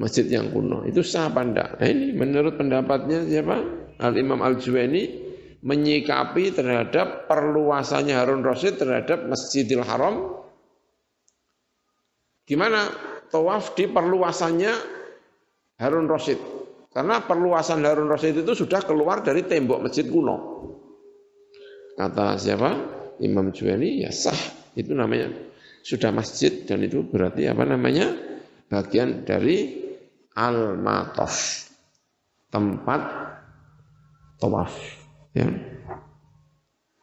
Masjid yang kuno. Itu sah apa? Nah, ini menurut pendapatnya siapa? Al-Imam Al-Juwaini menyikapi terhadap perluasannya Harun Rasid terhadap Masjidil Haram Gimana tawaf di perluasannya Harun Rasid? Karena perluasan Harun Rasid itu sudah keluar dari tembok masjid kuno. Kata siapa? Imam Juwani, ya sah. Itu namanya sudah masjid dan itu berarti apa namanya? Bagian dari al-matof. Tempat tawaf. Ya.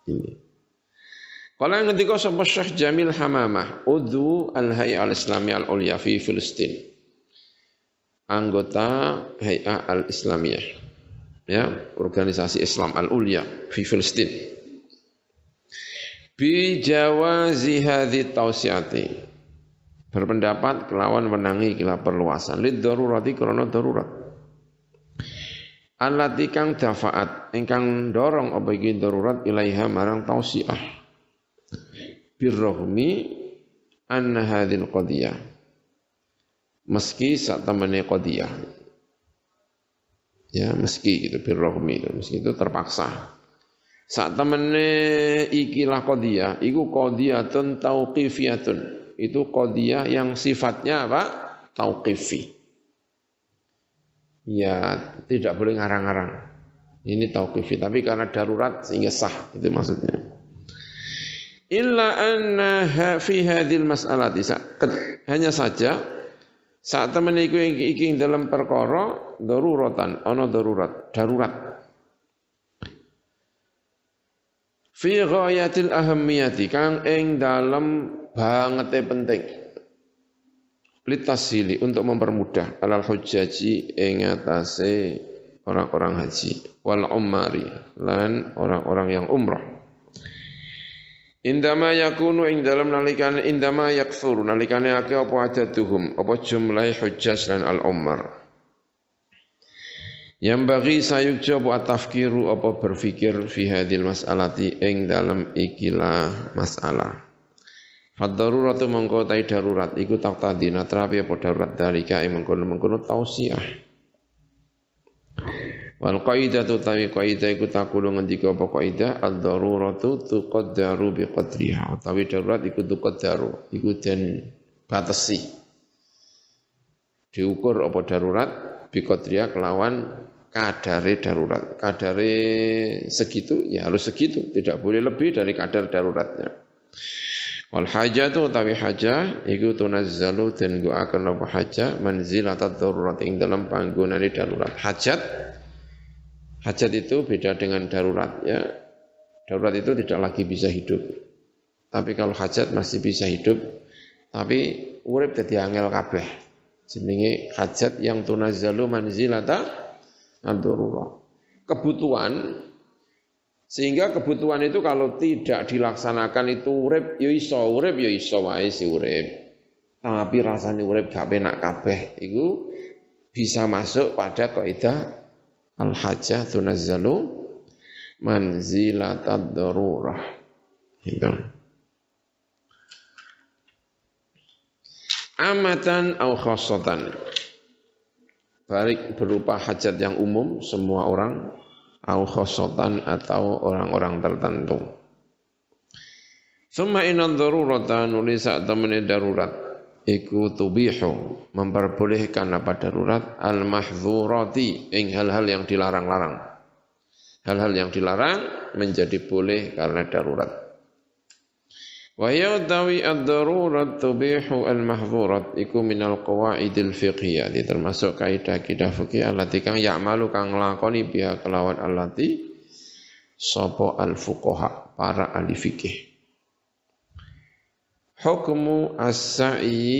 Ini. Kalau yang ketiga sapa Syekh Jamil Hamamah, udhu al-hay'a al-islami al-ulya fi Filistin. Anggota hay'a al-islamiyah. Ya, organisasi Islam al-ulya fi Filistin. Bi jawazi hadhi tausiati. Berpendapat kelawan menangi kila perluasan. Lid darurati krono darurat. Allati kang dafaat ingkang dorong apa iki darurat ilaiha marang tausiah birrohmi anna hadhil qadiyah meski saat temannya qadiyah ya meski itu birrohmi itu meski itu terpaksa saat temannya ikilah qadiyah iku qadiyatun tauqifiyatun. Itu qadiyah yang sifatnya apa? Tauqifi. Ya tidak boleh ngarang-ngarang. Ini tauqifi tapi karena darurat sehingga sah itu maksudnya. Illa anna fi hadhil mas'alati hanya saja saat temen iku iki dalam perkara daruratan ana darurat darurat fi ghayatil ahammiyati kang ing dalam bangete penting. Litasili untuk mempermudah. Alal hujaji ing atase orang-orang haji. Wal umari lan orang-orang yang umrah. Indama yakunu ing dalam nalikan indama yakfur nalikane akeh apa adaduhum apa jumlah hujjaj lan al umar yang bagi sayukja apa tafkiru apa berfikir fi hadil mas'alati ing dalam ikilah masalah. Fad daruratu mongko tai darurat iku tak tadi natrapi apa darurat? Dalika ing mengkono-mengkono tausiah. Wal qaidatu tawi qaidah iku takulu ngendika apa qaidah ad-daruratu tuqaddaru bi qadriha. Tawi darurat iku tuqaddaru, iku den batesi. Diukur apa darurat? Bikodria kelawan kadare darurat. Kadare segitu ya harus segitu, tidak boleh lebih dari kadar daruratnya. Wal hajatu utawi haja iku tunazzalu den akan apa haja manzilat darurat ing dalam panggonane darurat. Hajat hajat itu beda dengan darurat ya. Darurat itu tidak lagi bisa hidup. Tapi kalau hajat masih bisa hidup, tapi urip dadi angel kabeh. Jenenge hajat yang tunazzalu manzilata ad-darurah. Kebutuhan sehingga kebutuhan itu kalau tidak dilaksanakan itu urip ya iso, urip ya iso wae si urip. Tapi rasanya urip gak penak kabeh iku bisa masuk pada kaidah al-hajah tunazzalu manzilatad darurah. Gitu. Amatan au khassatan. Baik berupa hajat yang umum semua orang au khosotan atau orang-orang tertentu. Summa inna darurata nulisa temene darurat iku tubihu memperbolehkan apa darurat al mahdzurati ing hal-hal yang dilarang-larang. Hal-hal yang dilarang menjadi boleh karena darurat. Wa yadawi ad-darurat tubihu al-mahdhurat iku minal qawaidil fiqhiyah termasuk kaidah kaidah fikih allati kang ya'malu kang nglakoni biha kelawan allati sapa al-fuqaha para ahli fikih Hukmu as-sa'i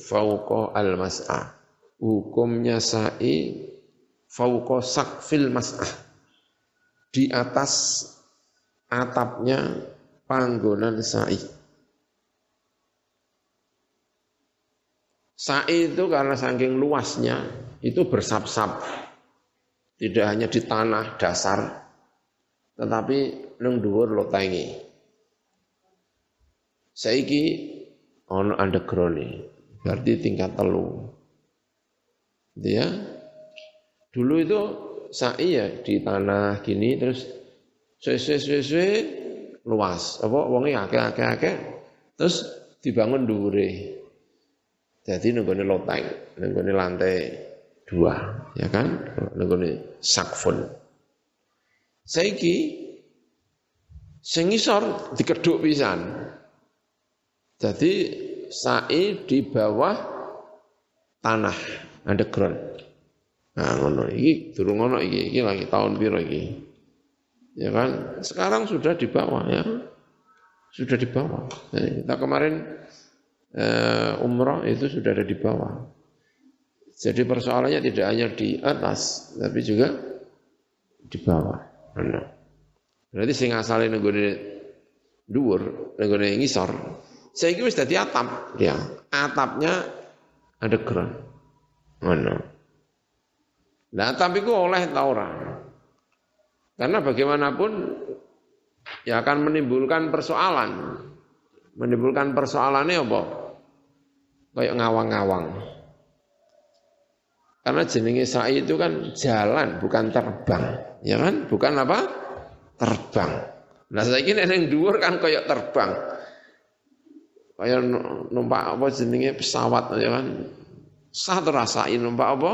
fauqa al-mas'ah. Hukumnya sa'i fauqa sakfil mas'ah. Di atas atapnya panggonan sa'i. Sa'i itu karena saking luasnya itu bersap-sap. Tidak hanya di tanah dasar, tetapi nang dhuwur lotengi. Saiki ono underground berarti tingkat telu. Dia dulu itu sa'i ya di tanah gini terus suwe-suwe luas. Apa wonge akeh-akeh-akeh terus dibangun dhuwure. Jadi nenggone loteng, nenggone lantai dua, ya kan? Nenggone sakfun. Saiki sing ngisor dikeduk pisan. Jadi sai di bawah tanah underground. Nah ngono iki durung ngono iki, iki lagi tahun piro iki? Ya kan? Sekarang sudah di bawah ya. Sudah di bawah. Nah, kita kemarin uh, umroh itu sudah ada di bawah. Jadi persoalannya tidak hanya di atas tapi juga di bawah. Nah, berarti sing asale nenggone dhuwur nenggone ngisor saya kira sudah di atap. Ya. Atapnya ada keran mana nah tapi ku oleh ta ora karena bagaimanapun ya akan menimbulkan persoalan. Menimbulkan persoalannya apa? Kayak ngawang-ngawang. Karena jenenge sa'i itu kan jalan, bukan terbang. Ya kan? Bukan apa? Terbang. Nah saya ini yang dhuwur kan kayak terbang. Kayak numpak apa jenenge pesawat ya kan. Sah terasain numpak apa?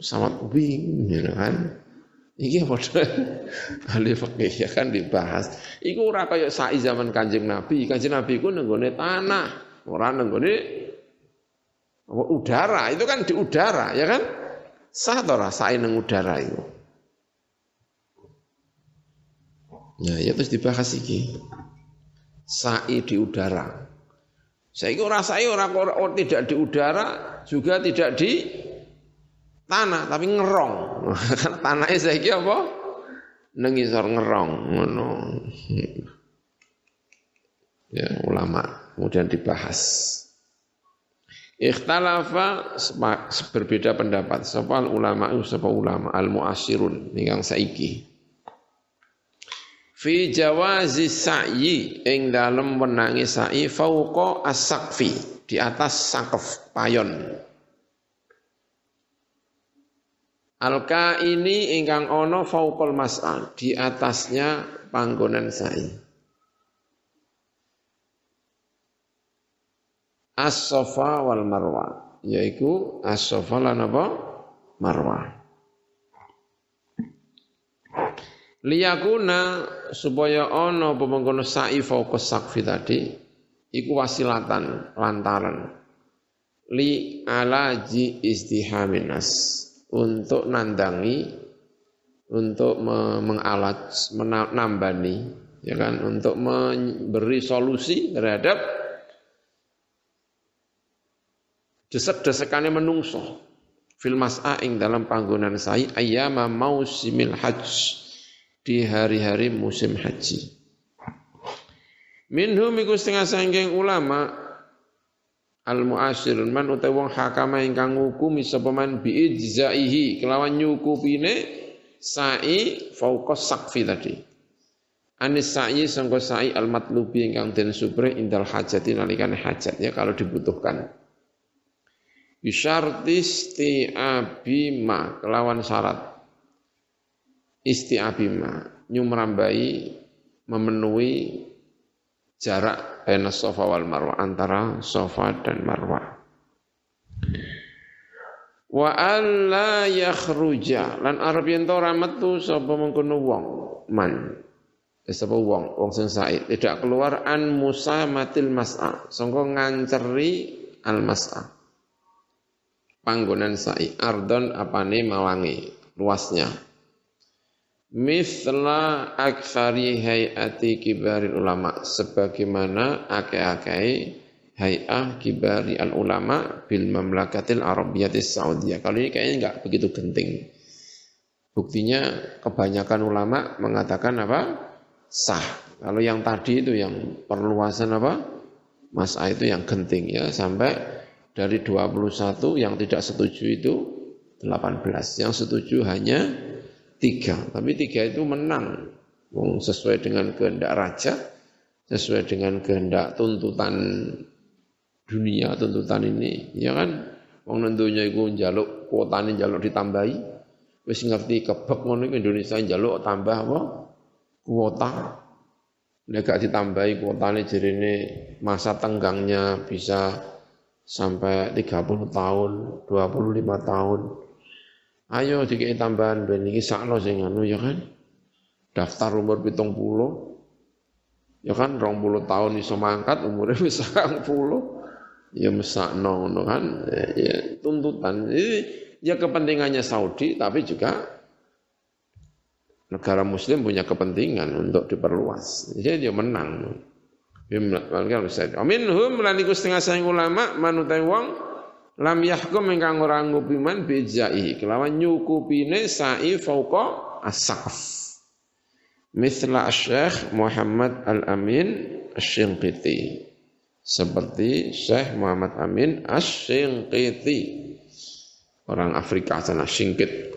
Pesawat wing, ya kan. Iki padha ahli fikih ya kan dibahas. Iku ora kaya sa'i zaman Kanjeng Nabi. Kanjeng Nabi iku nenggone tanah, ora nenggone udara. Itu kan di udara, ya kan? Sah to ora sa'i nang udara itu. Ya, ya terus dibahas iki. Sa'i di udara. Saya ora sa'i ora tidak di udara, juga tidak di tanah tapi ngerong. Karena tanahnya saiki apa? Nengisor ngerong ngono. Ya, ulama kemudian dibahas. Ikhtalafa berbeda pendapat sapa ulama sapa ulama al muasirun yang saiki. Fi jawazi sa'i ing dalem wenangi sa'i fauqa as-saqfi di atas sakaf payon Alka ini ingkang ono faukol mas'al di atasnya panggonan sa'i. As-Safa wal Marwa yaitu As-Safa lan apa? Marwah. Liyakuna supaya ana apa mengkono sa'i fauqa sakfi tadi iku wasilatan lantaran li alaji istihamin nas untuk nandangi untuk mengalat menambani ya kan? Untuk memberi solusi terhadap desek-desekane menungso. Fil mas'a ing dalam panggonan sa'i ayyama mausimil hajj di hari-hari musim haji. Minhum iku setengah sangking ulama al muasirun man utawa wong hakama ingkang ngukumi sapa man bi ijzaihi kelawan nyukupine sa'i fauqa sakfi tadi. Anis sa'i sangka sa'i al matlubi ingkang den supre indal hajati nalikane hajat ya kalau dibutuhkan. Bisyarti isti'abi ma kelawan syarat. Isti'abi ma nyumrambai memenuhi jarak bena sofa wal marwah antara sofa dan marwah wa alla yakhruja. Lan arep yen ora metu sapa mengkono wong? Man. Eh, sapa wong? Wong sing said tidak keluar an musamatil mas'a. Sangka nganceri al mas'a. Panggonan sa'i ardon apane mawangi. Luasnya misla aksari hayati kibaril ulama sebagaimana akeh-akeh hay'ah kibari al ulama bil mamlakatil arabiyatis saudiyah. Kalau ini kayaknya enggak begitu genting. Buktinya kebanyakan ulama mengatakan apa? Sah. Kalau yang tadi itu yang perluasan apa? Mas'a itu yang genting ya sampai dari 21 yang tidak setuju itu 18. Yang setuju hanya tiga. Tapi tiga itu menang. Sesuai dengan kehendak raja, sesuai dengan kehendak tuntutan dunia tuntutan ini, ya kan? Wong nentunya iku njaluk kuotane njaluk ditambahi. Wis ngerti kebek ngono Indonesia njaluk tambah apa? Kuota. Nek gak ditambahi kuotane jerene masa tenggangnya bisa sampai 30 tahun, 25 tahun. Ayo dikei tambahan ben. Iki sakno sing anu ya kan. Daftar umur pitung puluh, ya kan rong puluh tahun iso mangkat umurnya bisa puluh. Ya mesakno ngono kan? Ya, ya tuntutan. Ya kepentingannya Saudi tapi juga negara muslim punya kepentingan untuk diperluas. Jadi dia menang. Minhum lan iku setengah sayang ulama manutai wong lam yahkum ingkang ora ngupiman bijai kelawan nyukupine sa'i fauqa as-saqf. Mithla Syekh Muhammad Al-Amin Asy-Shinqiti seperti Syekh Muhammad Amin Asy-Shinqiti orang Afrika sana Singkit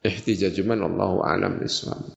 ihtijajuman Allahu alam bisawab